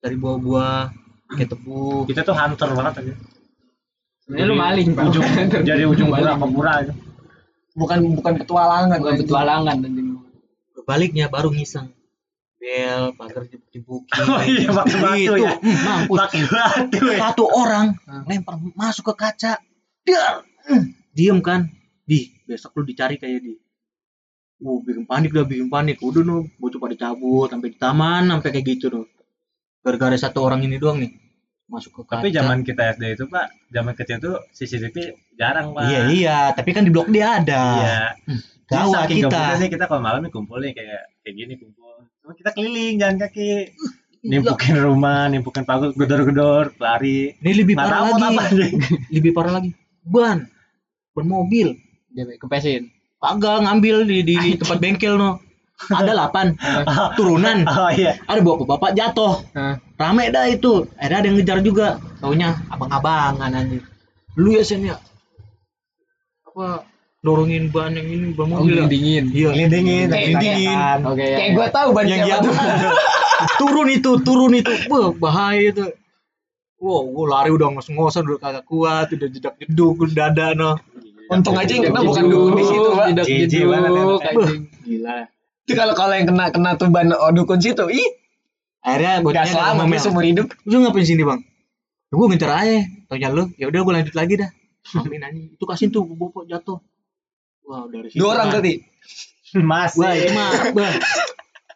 Cari buah-buah, kayak tebu. Kita tuh hunter banget aja. Sebenarnya lu maling, Pak. Ujung, jadi ujung pura ke pura aja. bukan bukan petualangan Bukan petualangan anjing. Kebaliknya baru ngiseng. Bel, pagar dibuki. Oh iya, pakai batu Itu, ya. mampus. Pakai batu ya. Satu orang lempar masuk ke kaca. Hmm. Diem kan. Di, besok lu dicari kayak di. Uh, bikin panik dah, bikin panik. Udah no, bocah pada cabut sampai di taman, sampai kayak gitu no. Gara-gara satu orang ini doang nih masuk ke kaca. Tapi zaman kita SD itu, Pak, zaman kecil tuh CCTV jarang, Pak. Iya iya, tapi kan di blok dia ada. Iya. Gawat saking kita. nih kita kalau malam nih kumpul nih kayak kayak gini kumpul. Cuma kita keliling jalan kaki. Nimpukin rumah, nimpukin pagar, gedor-gedor, lari. Ini lebih parah lagi. apa lebih parah lagi. Ban. Ban mobil. Dia kepesin. Kagak ngambil di, di, tempat bengkel no. Ada 8 turunan. Oh iya. Ada bapak-bapak jatuh. Hah. Rame dah itu. Akhirnya ada yang ngejar juga. Taunya abang-abangan anjir. Lu ya Sen ya. Apa dorongin ban yang ini ban Oh, mobil ya? dingin. Iya. Lindingin, Kayak- lindingin. Oke ya. kayak gue tahu ban yang siapa tuh turun itu, turun itu. Wah, bahaya itu. Wow, gua lari udah ngos-ngosan udah kagak kuat, udah jedak jeduk udah dada no. Untung aja yang kena bukan dukun di situ pak banget emang. anjing. Gila. itu kalau kalau yang kena kena tuh ban dukun situ ih Akhirnya gue gak selamat ya seumur hidup Lu ngapain sini bang? Gue ngejar aja. Tanya lu, ya udah gue lanjut lagi dah. Amin anjing. Itu kasih tuh bapak jatuh. Wah dari situ. dua orang berarti Masih. Wah itu mah.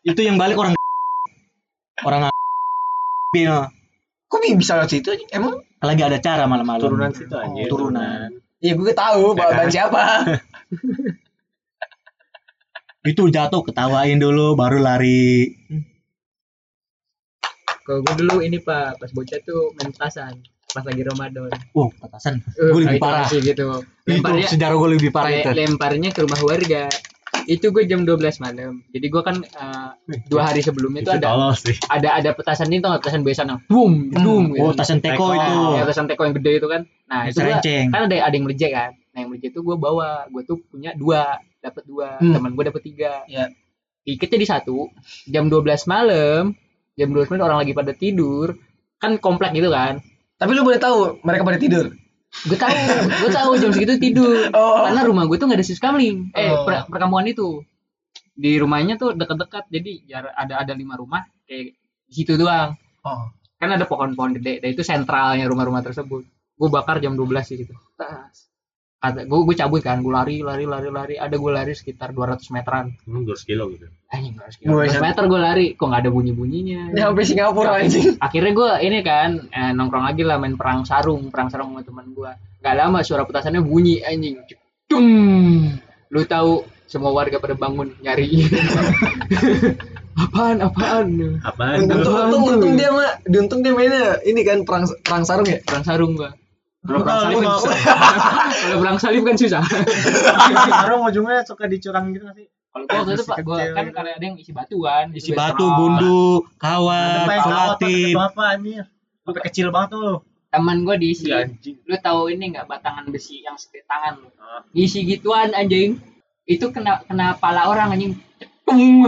itu yang balik orang. Orang Bil. kok bisa lewat situ emang Lagi ada cara malam-malam. turunan situ aja. Turunan. Ya gue tahu Ya kan? ban siapa Itu jatuh ketawain dulu baru lari. Kalau gue dulu ini pak pas bocah tuh main petasan. pas lagi Ramadan. Oh, petasan. Eh, Gue lebih itu parah. masih gitu. Itu Lemparnya sejarah gue lebih parah itu. lemparnya ke rumah warga. Itu gue jam 12 malam. Jadi gue kan eh, dua hari sebelumnya itu Itu ada sih. ada ada petasan ini tuh nggak petasan besan yang boom, boom gitu. Oh, petasan teko Teko. itu. Ya, petasan teko yang gede itu kan. Nah, itu gua, Serenceng. kan ada ada yang melejek kan. Nah, yang melejek itu gue bawa. Gue tuh punya dua, dapat dua. Hmm. Teman gue dapat tiga. Ya. Diikatnya di satu. Jam 12 malam. Jam 12 malam orang lagi pada tidur. Kan komplek gitu kan. Tapi lu boleh tahu mereka pada tidur. Gue tahu, gue tahu jam segitu tidur. Oh. Karena rumah gue tuh nggak ada sis kamling. Eh, Oh. per- perkampungan itu. Di rumahnya tuh dekat-dekat. Jadi ada ada lima rumah kayak di situ doang. Oh. Kan ada pohon-pohon gede. Dan itu sentralnya rumah-rumah tersebut. Gue bakar jam 12 di situ. Tas. Kata gue gue cabut kan, gue lari lari lari lari. Ada gue lari sekitar 200 meteran. Hmm, 200 kilo gitu. Anjing 200 kilo. Buset. 200 meter gue lari. Kok nggak ada bunyi-bunyinya. Ini sampai Singapura anjing. akhirnya gue ini kan eh, nongkrong lagi lah main perang sarung perang sarung sama teman gue gak lama suara petasannya bunyi anjing Cung. lu tahu semua warga pada bangun nyari apaan apaan Apaan Untung, tuh? untung, untung dia mah, untung dia mainnya ini kan perang perang sarung ya. perang sarung gua kalau perang salib kan susah kalau perang salib kan susah Sarung ujungnya suka dicurang gitu sih? kalau gua waktu itu pak gua kan gitu. kalau ada yang isi batuan Isi batu, bundu, kawat itu apa anjir? Sampai kecil banget tuh. teman gua diisi Iya, lu tahu ini nggak batangan besi yang segede tangan lu isi gituan anjing itu kena kena pala orang anjing Tung.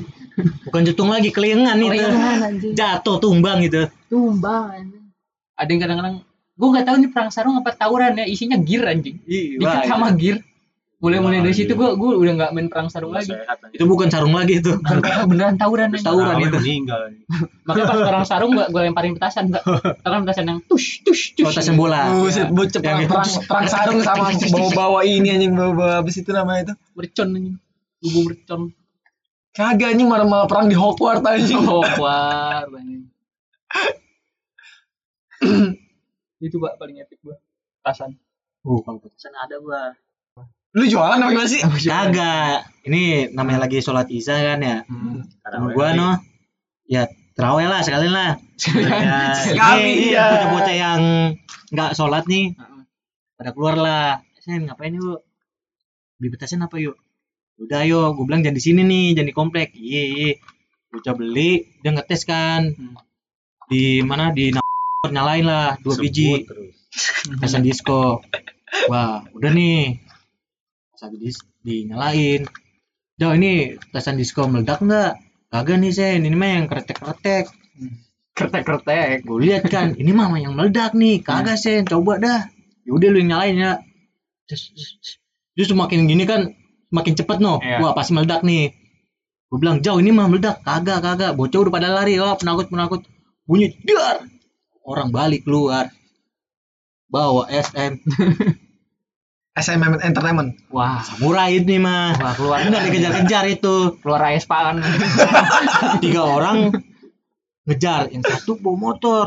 Bukan cetung lagi, kelingan itu. Jatuh, tumbang gitu. tumbang anjing. ada yang kadang-kadang gue nggak tahu ini perang sarung apa tawuran ya isinya gear anjing dikit sama gear mulai-mulai dari Wah, situ gue gue udah nggak main perang sarung lagi. Itu bukan sarung lagi itu. beneran, beneran tawuran anjing. Tawuran Tahu itu. meninggal. makanya pas perang sarung gue gue lemparin petasan enggak kan petasan yang tush tush tush Petasan bola. Buset, perang, Yang- perang, perang sarung sama bawa-bawa ini anjing bawa-bawa apa sih itu namanya itu? mercon anjing bubur mercon Kagak anjing malah malah perang di Hogwarts anjing. oh war anjing itu pak paling epic gue petasan Uh, kalau petasan ada gua Lu jualan apa gimana sih? Kagak. Ini namanya lagi sholat isya kan ya. Hmm. Sama gua no. Ya terawih lah sekalian lah. Ya, Sekali, ya. Bocah-bocah yang nggak sholat nih. Heeh. Pada keluar lah. Sen ngapain yuk? Beli petasan apa yuk? Udah ayo, gue bilang jangan di sini nih, jangan di komplek. Iya, iya. Bocah beli, dia ngetes kan. Hmm. Di mana di nyalain lah dua Sebut biji petasan disco. Wah, udah nih. Pas habis dinyalain. Jauh ini petasan disco meledak nggak? Kagak nih Sen, ini mah yang kretek-kretek. kretek-kretek Gue lihat kan, ini mah yang meledak nih. Kagak Sen, coba dah. Ya udah lu yang nyalain ya. Terus semakin gini kan semakin cepet no. Iya. Wah, pasti meledak nih. Gue bilang, "Jauh ini mah meledak." Kagak, kagak. Bocah udah pada lari. Wah, penakut, penakut. Bunyi dar. Orang balik keluar. Bawa SM. SMM Entertainment. wah Samurai ini mah. wah keluar Benar dikejar-kejar itu. keluar AS kan Tiga orang ngejar. Yang satu bawa motor.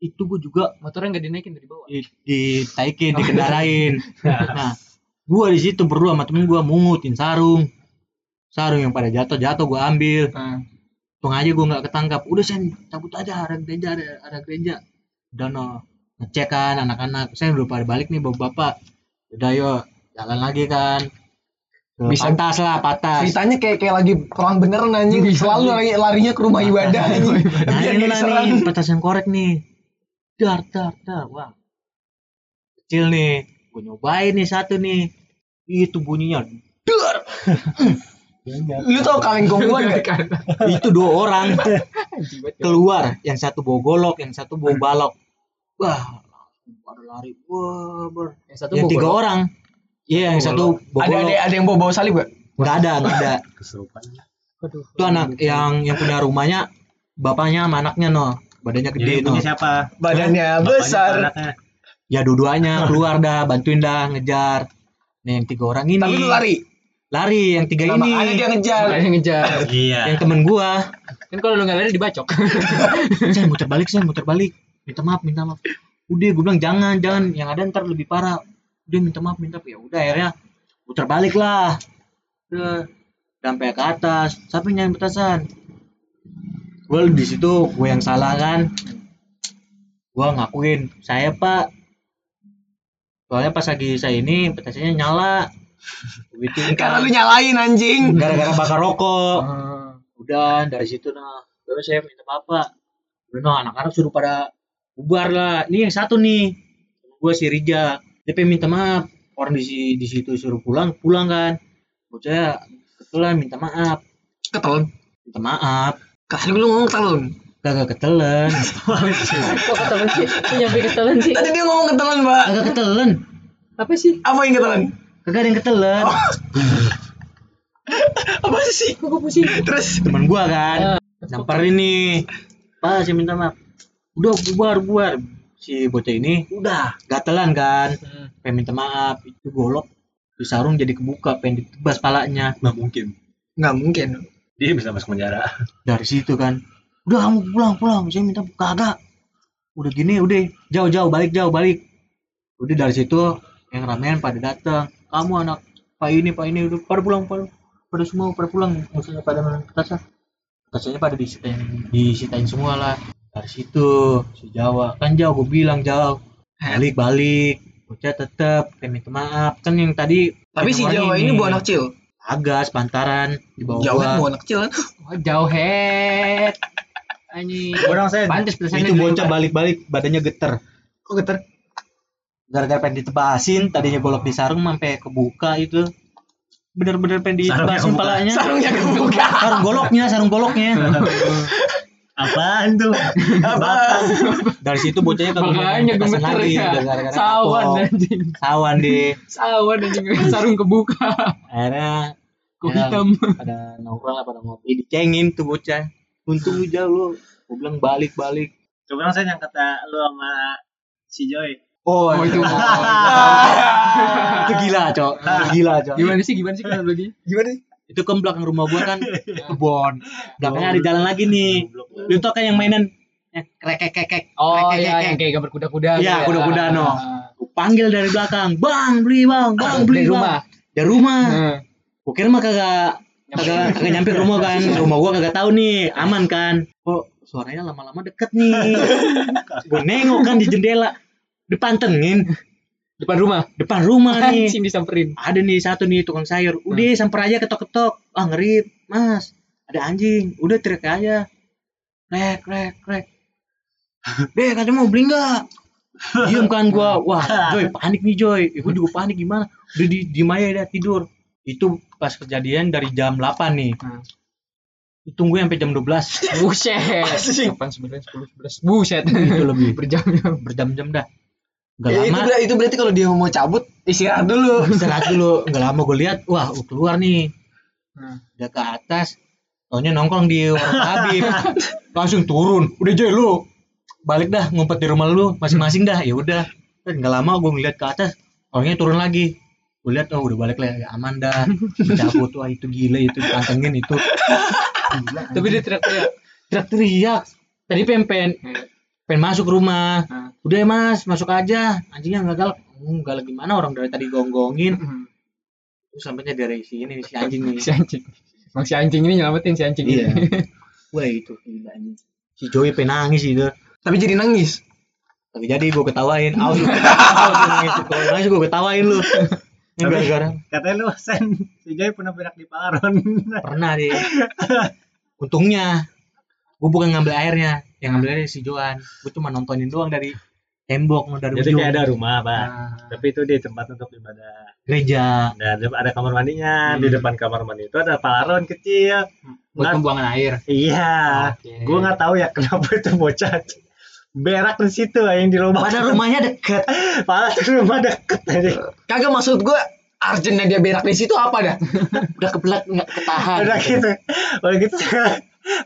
Itu gue juga motornya nggak dinaikin dari bawah di, ditaikin, dikendarain. Nah, gua di situ berdua sama temen gua mungutin sarung. Sarung yang pada jatuh jatuh gua ambil. Nah, Tung aja gua nggak ketangkap. Udah sen cabut aja ada gereja ada, ada gereja. Udah no ngecek kan anak-anak. Saya udah pada balik nih bapak bapak. Udah yuk jalan lagi kan. Ke Bisa- pantas lah patas. Ceritanya kayak kayak lagi perang beneran anjing. Selalu lari, larinya ke rumah ibadah anjing. Nah ini lah nih petasan korek nih. Dar dar dar wah. Kecil nih. Gue nyobain nih satu nih. Itu bunyinya dar. Lu tau kaleng gongguan gak? itu dua orang keluar yang satu bawa golok yang satu bawa balok wah pada lari wah ber yang satu yang bawa tiga golok. orang iya yang satu bawa Ada ada golok ada yang bawa bawa salib gak? nggak ada nggak ada Kesurupan. Aduh. itu anak yang yang punya rumahnya bapaknya sama anaknya no badannya Jadi gede no punya siapa? Badannya Bapaknya besar. anaknya? ya dua-duanya keluar dah bantuin dah ngejar nah yang tiga orang ini Tapi lu lari. Lari yang tiga Nah, ini. makanya dia ngejar. Makanya ngejar. Iya. yang temen gua. Kan kalau lu nggak lari dibacok. Saya muter balik saya muter balik. Minta maaf minta maaf. Udah gue bilang jangan jangan. Yang ada ntar lebih parah. Udah minta maaf minta maaf. Ya udah akhirnya muter balik lah. Udah sampai ke atas. Siapa yang nyalain petasan? Gue di situ gue yang salah kan. Gua ngakuin saya pak. Soalnya pas lagi saya ini petasnya nyala gitu Karena lu nyalain anjing. gara-gara bakar rokok Ah. udah dari situ nah terus saya minta maaf pak udah nah anak-anak suruh pada bubar lah ini yang satu nih gue si Rija dia pengen minta maaf orang di di situ suruh pulang pulang kan bocah kebetulan minta maaf Ketelun. minta maaf Kan lu ngomong ketelun. kagak ketelen Kok ketelan sih? Nyampe ketelan sih? Tadi dia ngomong ketelun, Mbak. kagak ketelen Apa sih? Apa yang ketelun? Kagak ada yang ketelen Apa sih? Kok gue pusing? Terus? Temen gua kan. Nyamperin nih pak saya minta maaf. Udah bubar bubar. Si bocah ini udah. gatelan kan? Hmm. pengen minta maaf. Itu golok. Di sarung jadi kebuka pengen ditebas palanya. Nggak mungkin. Nggak mungkin. dia bisa masuk penjara. Dari situ kan. Udah kamu pulang pulang. Saya minta kagak. Udah gini udah. Jauh jauh. Balik jauh balik. Udah dari situ yang ramean pada datang kamu anak pak ini pak ini udah pada pulang pada pada semua pada pulang. Maksudnya pada main petasan petasnya pada disitain disitain semua lah. Dari situ si Jawa. Kan jauh gue bilang jauh balik balik. Bocah tetep pengen minta maaf. Kan yang tadi Tapi si Jawa ini buah anak kecil. agak sepantaran di bawah kan buah anak kecil kan. Wah, jauh head. Anjing. orang saya Pantes itu bocah balik-balik badannya geter. Kok geter? Gara-gara pengen ditebasin tadinya golok di sarung sampai kebuka itu bener-bener pengen ditebasin palanya Sarungnya kebuka. sarung goloknya sarung goloknya apaan tuh Apa? dari situ bocahnya kagak Makanya gemeter lagi ya. gara-gara Sawan anjing. sawan deh Sawan anjing sarung kebuka. akhirnya Kok Ya. hitam. pada nongkrong pada ngopi dicengin tuh bocah untung lu jauh lu gue bilang balik-balik kebetulan saya yang kata lu sama si Joy oh, Oh itu. itu gila cok gila cok Gimana sih gimana sih kalau lagi? Gimana sih? itu kan belakang rumah gua kan kebon belakangnya ada jalan lagi nih lu tau kan yang mainan eh, krek krek krek krek Oh iya yang kayak gambar kuda-kuda. Iya, gitu ya. kuda-kuda, no. Ah. Panggil dari belakang bang beli bang bang beli Dari bang. rumah. dari rumah Hmm. gua kira mah kagak kagak kagak nyampe ke rumah kan rumah gua kagak tahu nih aman kan kok suaranya lama-lama deket nih gua nengok kan di jendela dipantengin Depan rumah. depan rumah nih. Anjing disamperin. ada nih satu nih tukang sayur. Udah samper aja ketok-ketok. Ah ngeri mas ada anjing. Udah teriak aja. Krek krek krek deh katanya mau beli nggak? Diem kan gua. Wah Joy panik nih Joy. Ya, gua juga panik gimana? Udah di diem aja dah tidur. Itu pas kejadian dari jam 8 nih. Hmm. ditunggu sampai jam 12 Buset. Asik. 8 9 10 11. Buset. itu lebih. Berjam-jam. berjam-jam dah Gak Ya, itu, lama ber- itu berarti kalau dia mau cabut istirahat dulu. istirahat dulu. Nggak lama gue lihat wah keluar nih. Hmm. udah ke atas taunya nongkrong di warung Habib. Langsung turun. Udah Joy lu balik dah ngumpet di rumah lu masing-masing dah. Ya udah. Dan nggak lama gue ngeliat ke atas orangnya turun lagi. Gue lihat oh udah balik lah ya aman dah. Cabut wah itu gila itu pantengin itu. Gila, Tapi dia teriak-teriak. teriak-teriak. Tadi pengen pengen, pengen masuk rumah Hmm. udah ya mas masuk aja anjingnya nggak galak Hmm, galak gimana orang dari tadi gonggongin Hmm. terus sampainya dari si ini si anjing nih Si anjing. Emang si anjing ini nyelamatin si anjing Iya. ini. Wah itu gila anjing. Si Joey penangis itu. Tapi jadi nangis. Tapi jadi gue ketawain. Awas lu. Nangis. Kalau nangis gue ketawain lu. Ini gara-gara katanya lu sen si Joy pernah berak di Palaron pernah deh. Untungnya gue bukan ngambil airnya. Yang ngambil airnya si Joan. Gue cuma nontonin doang dari tembok dari jadi ujung. kayak ada rumah pak Nah, tapi itu di tempat untuk ibadah gereja. dan ada kamar mandinya di Hmm. depan kamar mandi itu ada palaron kecil Buat Nah, pembuangan air. iya Oke. gue nggak tahu ya kenapa itu bocah berak di situ yang di rumah Padahal rumahnya deket. Padahal rumah deket aja Kagak maksud gua Arjennya dia berak di situ apa dah? Udah kebelat nggak ketahan. udah gitu udah gitu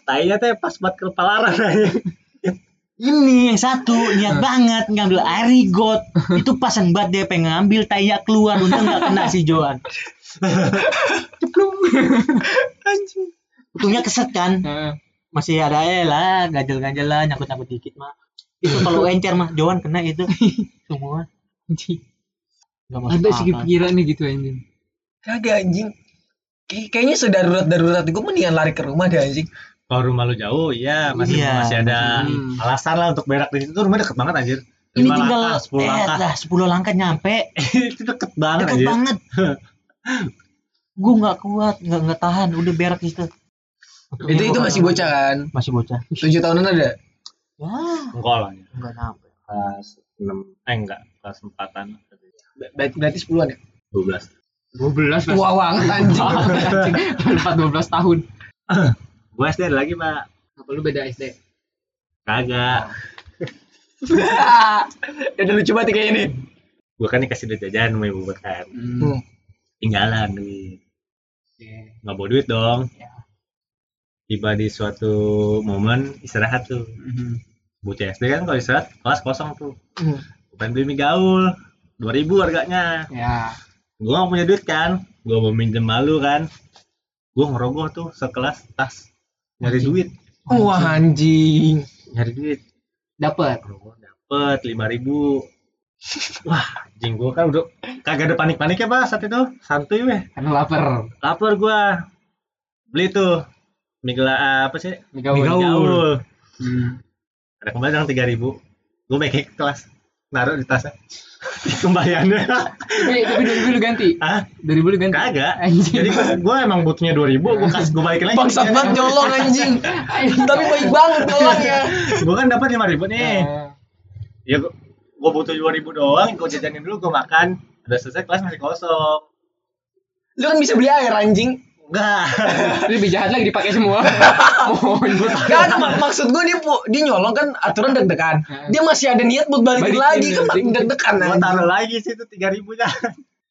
tainya teh pas buat ke palaron aja Ini yang satu niat banget ngambil air rigot. Itu pasang banget dia pengen ngambil tainya keluar untung nggak kena si Joan. Untungnya keset kan. Heeh. Masih ada eh lah ganjel-ganjel lah nyangkut-nyangkut dikit mah. Itu kalau encer mah Joan kena itu semua. Anjing. Ada sih akal. kepikiran nih gitu anjing. Kagak anjing. Kay- kayaknya sedarurat darurat gue mendingan lari ke rumah deh anjing. Kalau rumah lu jauh iya masih Iya. masih ada Hmm. alasan lah untuk berak di situ tuh rumah deket banget anjir Ini Lima tinggal langkah, 10 eh, langkah lah 10 langkah nyampe. itu deket banget Deket anjir banget. gue nggak kuat, nggak nggak tahan, udah berak di situ. Itu itu masih bocah kan? Masih bocah. Tujuh tahunan ada. Wah, enggak lah anjir. nggak nyampe. kelas 6 eh enggak kelas 4an Berarti, berarti sepuluhan ya? 12 12 Tua banget anjing. anjing. 4 12 tahun. Gua SD ada lagi pak Apa lu beda SD? kagak ya udah lucu banget kayak ini. gua kan dikasih duit jajan sama ibu kan Hmm. tinggalan duit Oke. nggak bawa duit dong Ya. tiba di suatu momen istirahat tuh Mhm. bocah SD kan kalau istirahat kelas kosong tuh Hmm. Pengen beli mie gaul 2000 harganya Ya. gua nggak punya duit kan gua mau minjem malu kan gua ngerogoh tuh sekelas tas nyari duit. Wah anjing. nyari duit. Dapat. ngerogoh dapet 5000 wah anjing gua kan udah kagak ada panik-panik ya pak saat itu. Santuy weh. Karena lapar. lapar gua. Beli tuh. Mie gela apa sih? Mie gaul. mie gaul Hmm. ada kembali yang 3000 gua balik ke kelas naruh di tasnya kembaliannya Tapi tapi 2000 lu ganti. Hah? 2000 lu ganti. kagak Anjing. jadi gua, gua emang butuhnya 2000 gua kasih gua balikin lagi Bangsat banget nyolong anjing. Tapi baik banget nyolongnya. gua kan dapat 5000 nih Eh, ya gua, gua butuh 2000 doang gua jajanin dulu gua makan udah selesai kelas masih kosong Lu kan bisa beli air anjing. Enggak lebih jahat lagi dipakai semua. Mohon gua Kan mak- maksud gue dia dia nyolong kan aturan deg-degan. Hmm. Dia masih ada niat buat balikin, Balikin, lagi kan deg-degan gua anjing. taruh lagi situ 3000 nya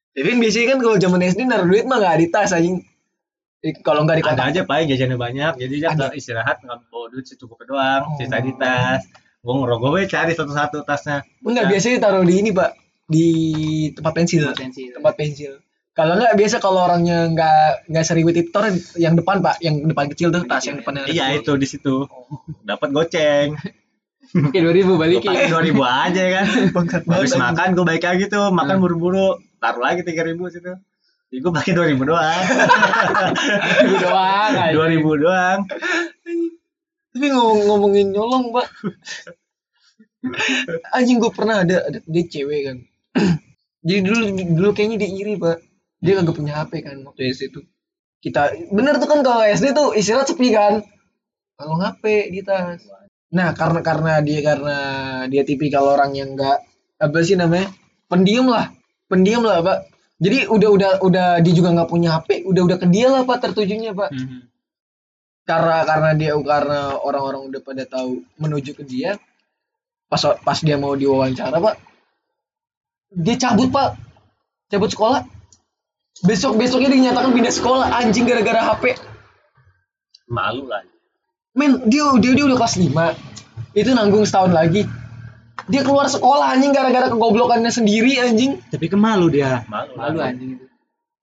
Tapi kan biasanya kan kalau zaman SD naruh duit mah gak di tas anjing. Eh, Kalau nggak di ada kotak. aja pak jajannya banyak jadi dia Ada. istirahat nggak bawa duit secukupnya doang Oh. sisa di tas gua ngerogoh we cari satu-satu tasnya Enggak biasanya taruh di ini, Pak. Di tempat pensil. Potensi. Tempat pensil. Kalau enggak biasa kalau orangnya enggak enggak sering tiptor yang depan, Pak, yang depan kecil tuh tas yang depannya. ada iya itu di situ dapat goceng Oke 2000 gua balikin. pakai 2000 aja kan Bangsat habis makan gua balik lagi tuh makan Hmm. buru-buru taruh lagi 3000 situ jadi gua pakai 2000 doang 2000 doang. anjing. 2000 doang Tapi ngomong ngomongin nyolong, Pak. Anjing gue pernah ada ada dia cewek kan. Jadi dulu dulu kayaknya dia iri, Pak. Dia kagak punya HP kan waktu SD itu. Kita bener tuh kan kalau SD tuh istirahat sepi kan. Kalau HP di tas. Nah, karena karena dia karena dia tipikal orang yang enggak apa sih namanya? pendiam lah. Pendiam lah, Pak. Jadi udah udah udah dia juga nggak punya HP, udah udah ke dia lah Pak tertujunya, Pak Mhm. karena karena dia karena orang-orang udah pada tahu menuju ke dia pas pas dia mau diwawancara pak dia cabut pak cabut sekolah besok besoknya dinyatakan pindah sekolah anjing gara-gara HP malu lah men dia dia dia udah kelas 5 itu nanggung setahun lagi dia keluar sekolah anjing gara-gara kegoblokannya sendiri anjing Tapi kemalu dia. malu, Malu anjing itu.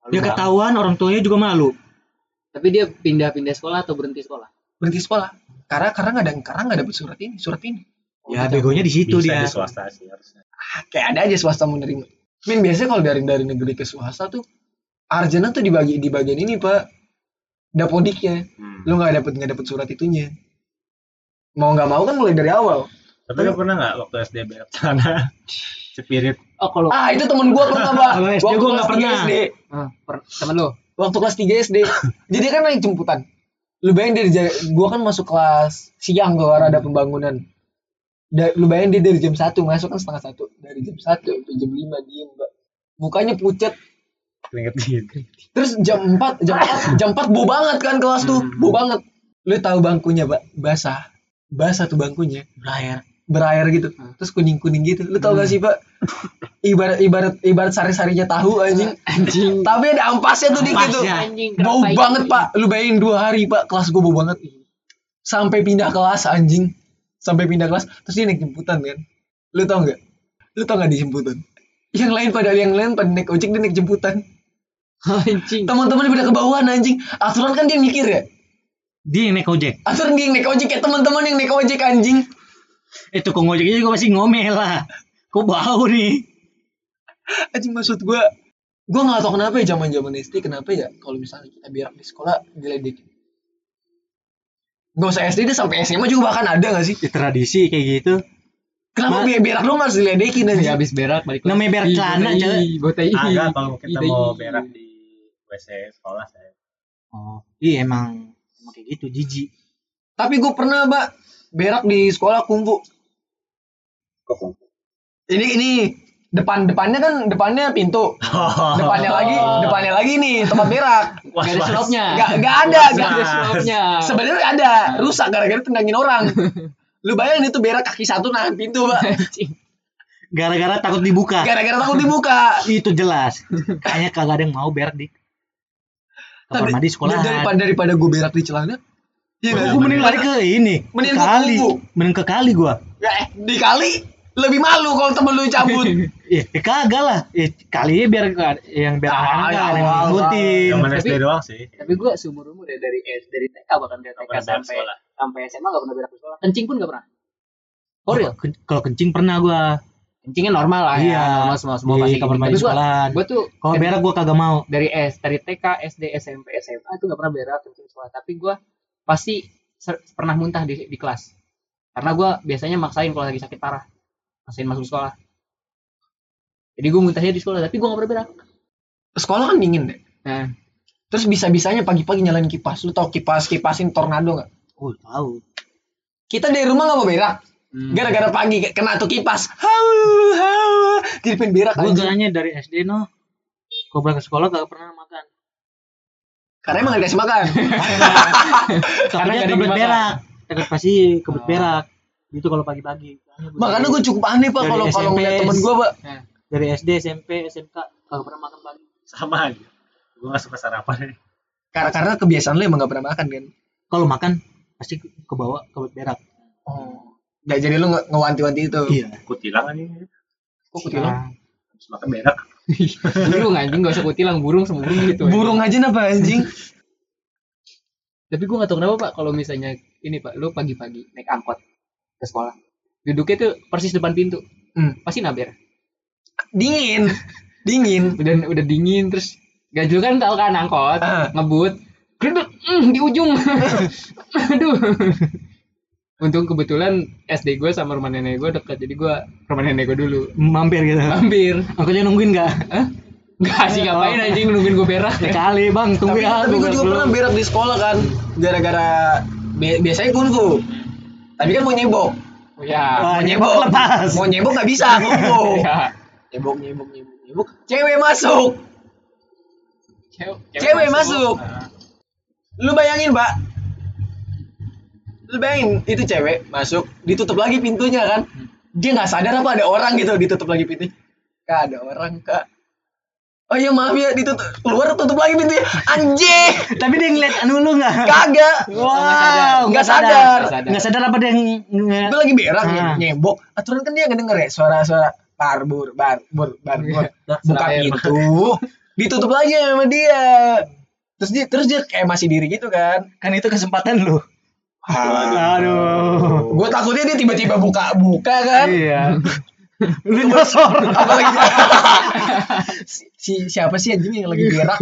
Dia ketahuan orang tuanya juga malu. Tapi dia pindah-pindah sekolah atau berhenti sekolah? berhenti sekolah karena karena nggak ada karena nggak dapet surat ini surat ini Ya begonya di situ bisa dia. di swasta sih harusnya kayak ada aja swasta menerima. Men biasanya kalau dari dari negeri ke swasta tuh arjana tuh dibagi di bagian ini pak. Dapodiknya Hmm. lu nggak dapet nggak dapet surat itunya. Mau nggak mau kan mulai dari awal. Tapi lu pernah nggak waktu SD berak sana spirit. Oh kalau ah itu temen gua pernah pak. Kalau SD Waktu gua kelas nggak pernah. SD ah, per- temen lu. waktu kelas 3 SD jadi kan naik jemputan. Lu bayangin dari gua kan masuk kelas siang keluar ada pembangunan. Da, lu bayangin dia dari jam satu masuk kan setengah satu. Dari jam satu sampai jam lima diem mbak. Mukanya pucat keringet gitu Terus jam 4, jam 4, jam 4 bau banget kan kelas tuh, Hmm. bau banget. Lu tahu bangkunya, Pak, basah. Basah tuh bangkunya, Berair. berair gitu. Hmm. Terus kuning-kuning gitu. Lu tahu gak sih, Pak? Ibarat ibarat ibarat sari-sarinya tahu anjing. Anjing. Tapi ada ampasnya tuh dikit tuh. Bau banget? Pak. Lu bayangin dua hari, Pak, kelas gua bau banget. Sampai pindah kelas anjing. Sampai pindah kelas, terus dia naik jemputan kan. Lu tau gak? Lu tau gak di jemputan? Yang lain pada yang lain pada naik ojek dia naik jemputan. Anjing. teman-teman udah kebauan anjing aturan kan dia mikir ya Dia yang naik ojek. aturan dia yang naik ojek ya teman-teman yang naik ojek anjing Eh tukang ojeknya juga masih ngomel lah. Kok bau nih? anjing maksud gua gua nggak tahu kenapa ya zaman zaman SD kenapa ya kalau misalnya kita berak di sekolah diledekin Gak usah SD deh sampai SMA juga bahkan ada gak sih? Ya, tradisi kayak gitu. Kenapa biar berak doang harus diledekin Ya aja? habis berak balik. Namanya berak celana, botai. Agak kalau kita mau berak di WC sekolah saya. Oh, iya emang emang kayak gitu jijik. Tapi gue pernah, Mbak, berak di sekolah kungfu. Kok Ini ini depan depannya kan depannya pintu. Depannya lagi, depannya lagi nih tempat berak. Gak ada slopnya. Gak, gak ada, Gak gak ada slopnya. Sebenarnya ada, rusak gara-gara tendangin orang. Lu bayangin itu berak kaki satu nahan pintu, Mbak. Gara-gara takut dibuka. Gara-gara takut dibuka. Itu jelas. Kayaknya kagak ada yang mau berak di kamar mandi sekolah. daripada daripada gue berak di celana. Iya? Gue mending lari ke ini. Mending ke kali. Mending ke kali gua. Ya, eh, dikali lebih malu kalau temen lu cabut. Eh, eh kagak lah. Eh, kalinya biar yang biar Ah, ya ada yang ngikutin. SD doang sih. Tapi gue seumur umur ya dari S dari TK bahkan dari TK sampai sampai SMA gak pernah berak di sekolah. Kencing pun gak pernah. Oh real? Kalau kencing pernah gua. Kencingnya normal lah Iya. ya. Normal semua semua Di pasti kamar mandi sekolahan. Gue tuh Kalau berak gua kagak mau. dari S dari TK SD SMP SMA itu gak pernah berak kencing di sekolah. Tapi gue pasti pernah muntah di, di kelas. Karena gue biasanya maksain kalau lagi sakit parah. Maksain masuk sekolah. Jadi gue muntahnya di sekolah, tapi gue gak pernah berak. Sekolah kan dingin deh. Nah, Terus bisa-bisanya pagi-pagi nyalain kipas. Lu tau kipas kipasin tornado nggak? Oh, tahu. Kita dari rumah nggak mau berak. Hmm. Gara-gara pagi kena tuh kipas. Hau, hau. Jadi pengen berak aja. kayaknya dari SD no. Kalau berangkat sekolah kagak pernah makan. Karena emang gak dikasih makan. Karena kebelet yang berak. Takut pasti kebelet Oh. berak. Gitu kalau pagi-pagi. Makanya gue cukup aneh pak kalau kalau ngeliat temen gue pak. dari SD, SMP, SMK kagak pernah makan pagi. Sama aja. Gue gak suka sarapan. Karena karena kebiasaan lu emang gak pernah makan kan. Kalau makan pasti ke ke bawah kebelet berak. Oh. Gak jadi lu nge- ngewanti-wanti itu. Iya. Kutilang aja. Kok kutilang? Makan berak. burung anjing gak usah kutilang burung sama burung gitu. Burung aja napa anjing? Tapi gue gak tau kenapa pak kalau misalnya ini pak, lu pagi-pagi naik angkot ke sekolah, duduknya tuh persis depan pintu, Hmm. pasti naber. Dingin. Dingin. Udah udah dingin terus gajul kan tau kan angkot Ah. ngebut, gedek mm, di ujung, aduh. Untung kebetulan SD gue sama rumah nenek gue dekat, jadi gue rumah nenek gue dulu Mampir gitu. mampir. Angkotnya nungguin gak? Gak sih ngapain anjing nungguin gue berak. Sekali bang, tunggu Tapi, ya. tapi gue juga dulu. pernah berak di sekolah kan. Gara-gara bi- biasanya kungfu. Tapi kan mau nyebok. Oh, ya. Wah, Mau nyebok lepas. Mau nyebok gak bisa kungfu. Ya. Nyebok, nyebok, nyebok, nyebok. Cewek masuk. Cewek, Cewek masuk. Nah, Lu bayangin, Pak. Lu bayangin, itu cewek masuk, ditutup lagi pintunya kan. Dia nggak sadar apa ada orang gitu, ditutup lagi pintu. Kak, ada orang, Kak. Oh iya maaf ya, ditutup. Keluar tutup lagi pintunya. Anjing. Tapi dia ngeliat anu lu gak? Kagak. Wow, nggak nggak sadar. sadar. Nggak sadar apa dia ng- nge- Gue lagi berak Ah. nye- nyebok. Aturan kan dia nggak denger ya suara-suara barbur, barbur, barbur. Buka Setelah air. pintu, ditutup lagi sama dia. Terus dia terus dia kayak masih diri gitu kan. Kan itu kesempatan lu. Aduh. Gue takutnya dia tiba-tiba buka-buka kan. Iya. Lu nyosor. Apalagi si, si- siapa sih anjing yang lagi berak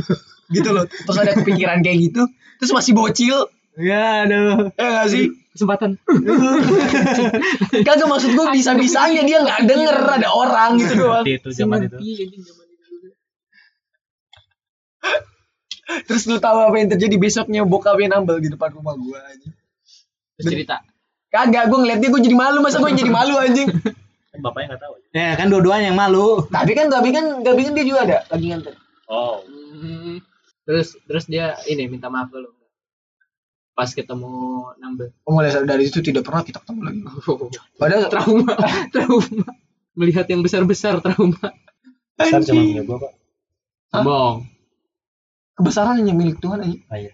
gitu loh. Terus ada kepikiran kayak gitu. Terus masih bocil. Ya aduh. Ya gak sih? kesempatan. Kagak maksud gue bisa-bisanya dia nggak denger ada orang gitu doang. Seperti itu zaman itu. Iya, anjing, zaman itu. Terus lu tahu apa yang terjadi besoknya bokapnya nambel di depan rumah gue anjing. Terus cerita. Kagak, gue ngeliat dia gue jadi malu masa gue jadi malu anjing. Kan bapaknya gak tahu. Ya kan dua-duanya yang malu. Tapi kan Gabi kan Gabi kan dia juga ada lagi nganter. Oh. Hmm. Terus terus dia ini minta maaf ke lu. Pas ketemu nambah. Oh, mulai dari itu tidak pernah kita ketemu lagi. Padahal trauma, trauma. Melihat yang besar-besar trauma. Besar cuma Anjing. punya gua, Pak. Kebesaran hanya milik Tuhan aja. Ah, iya.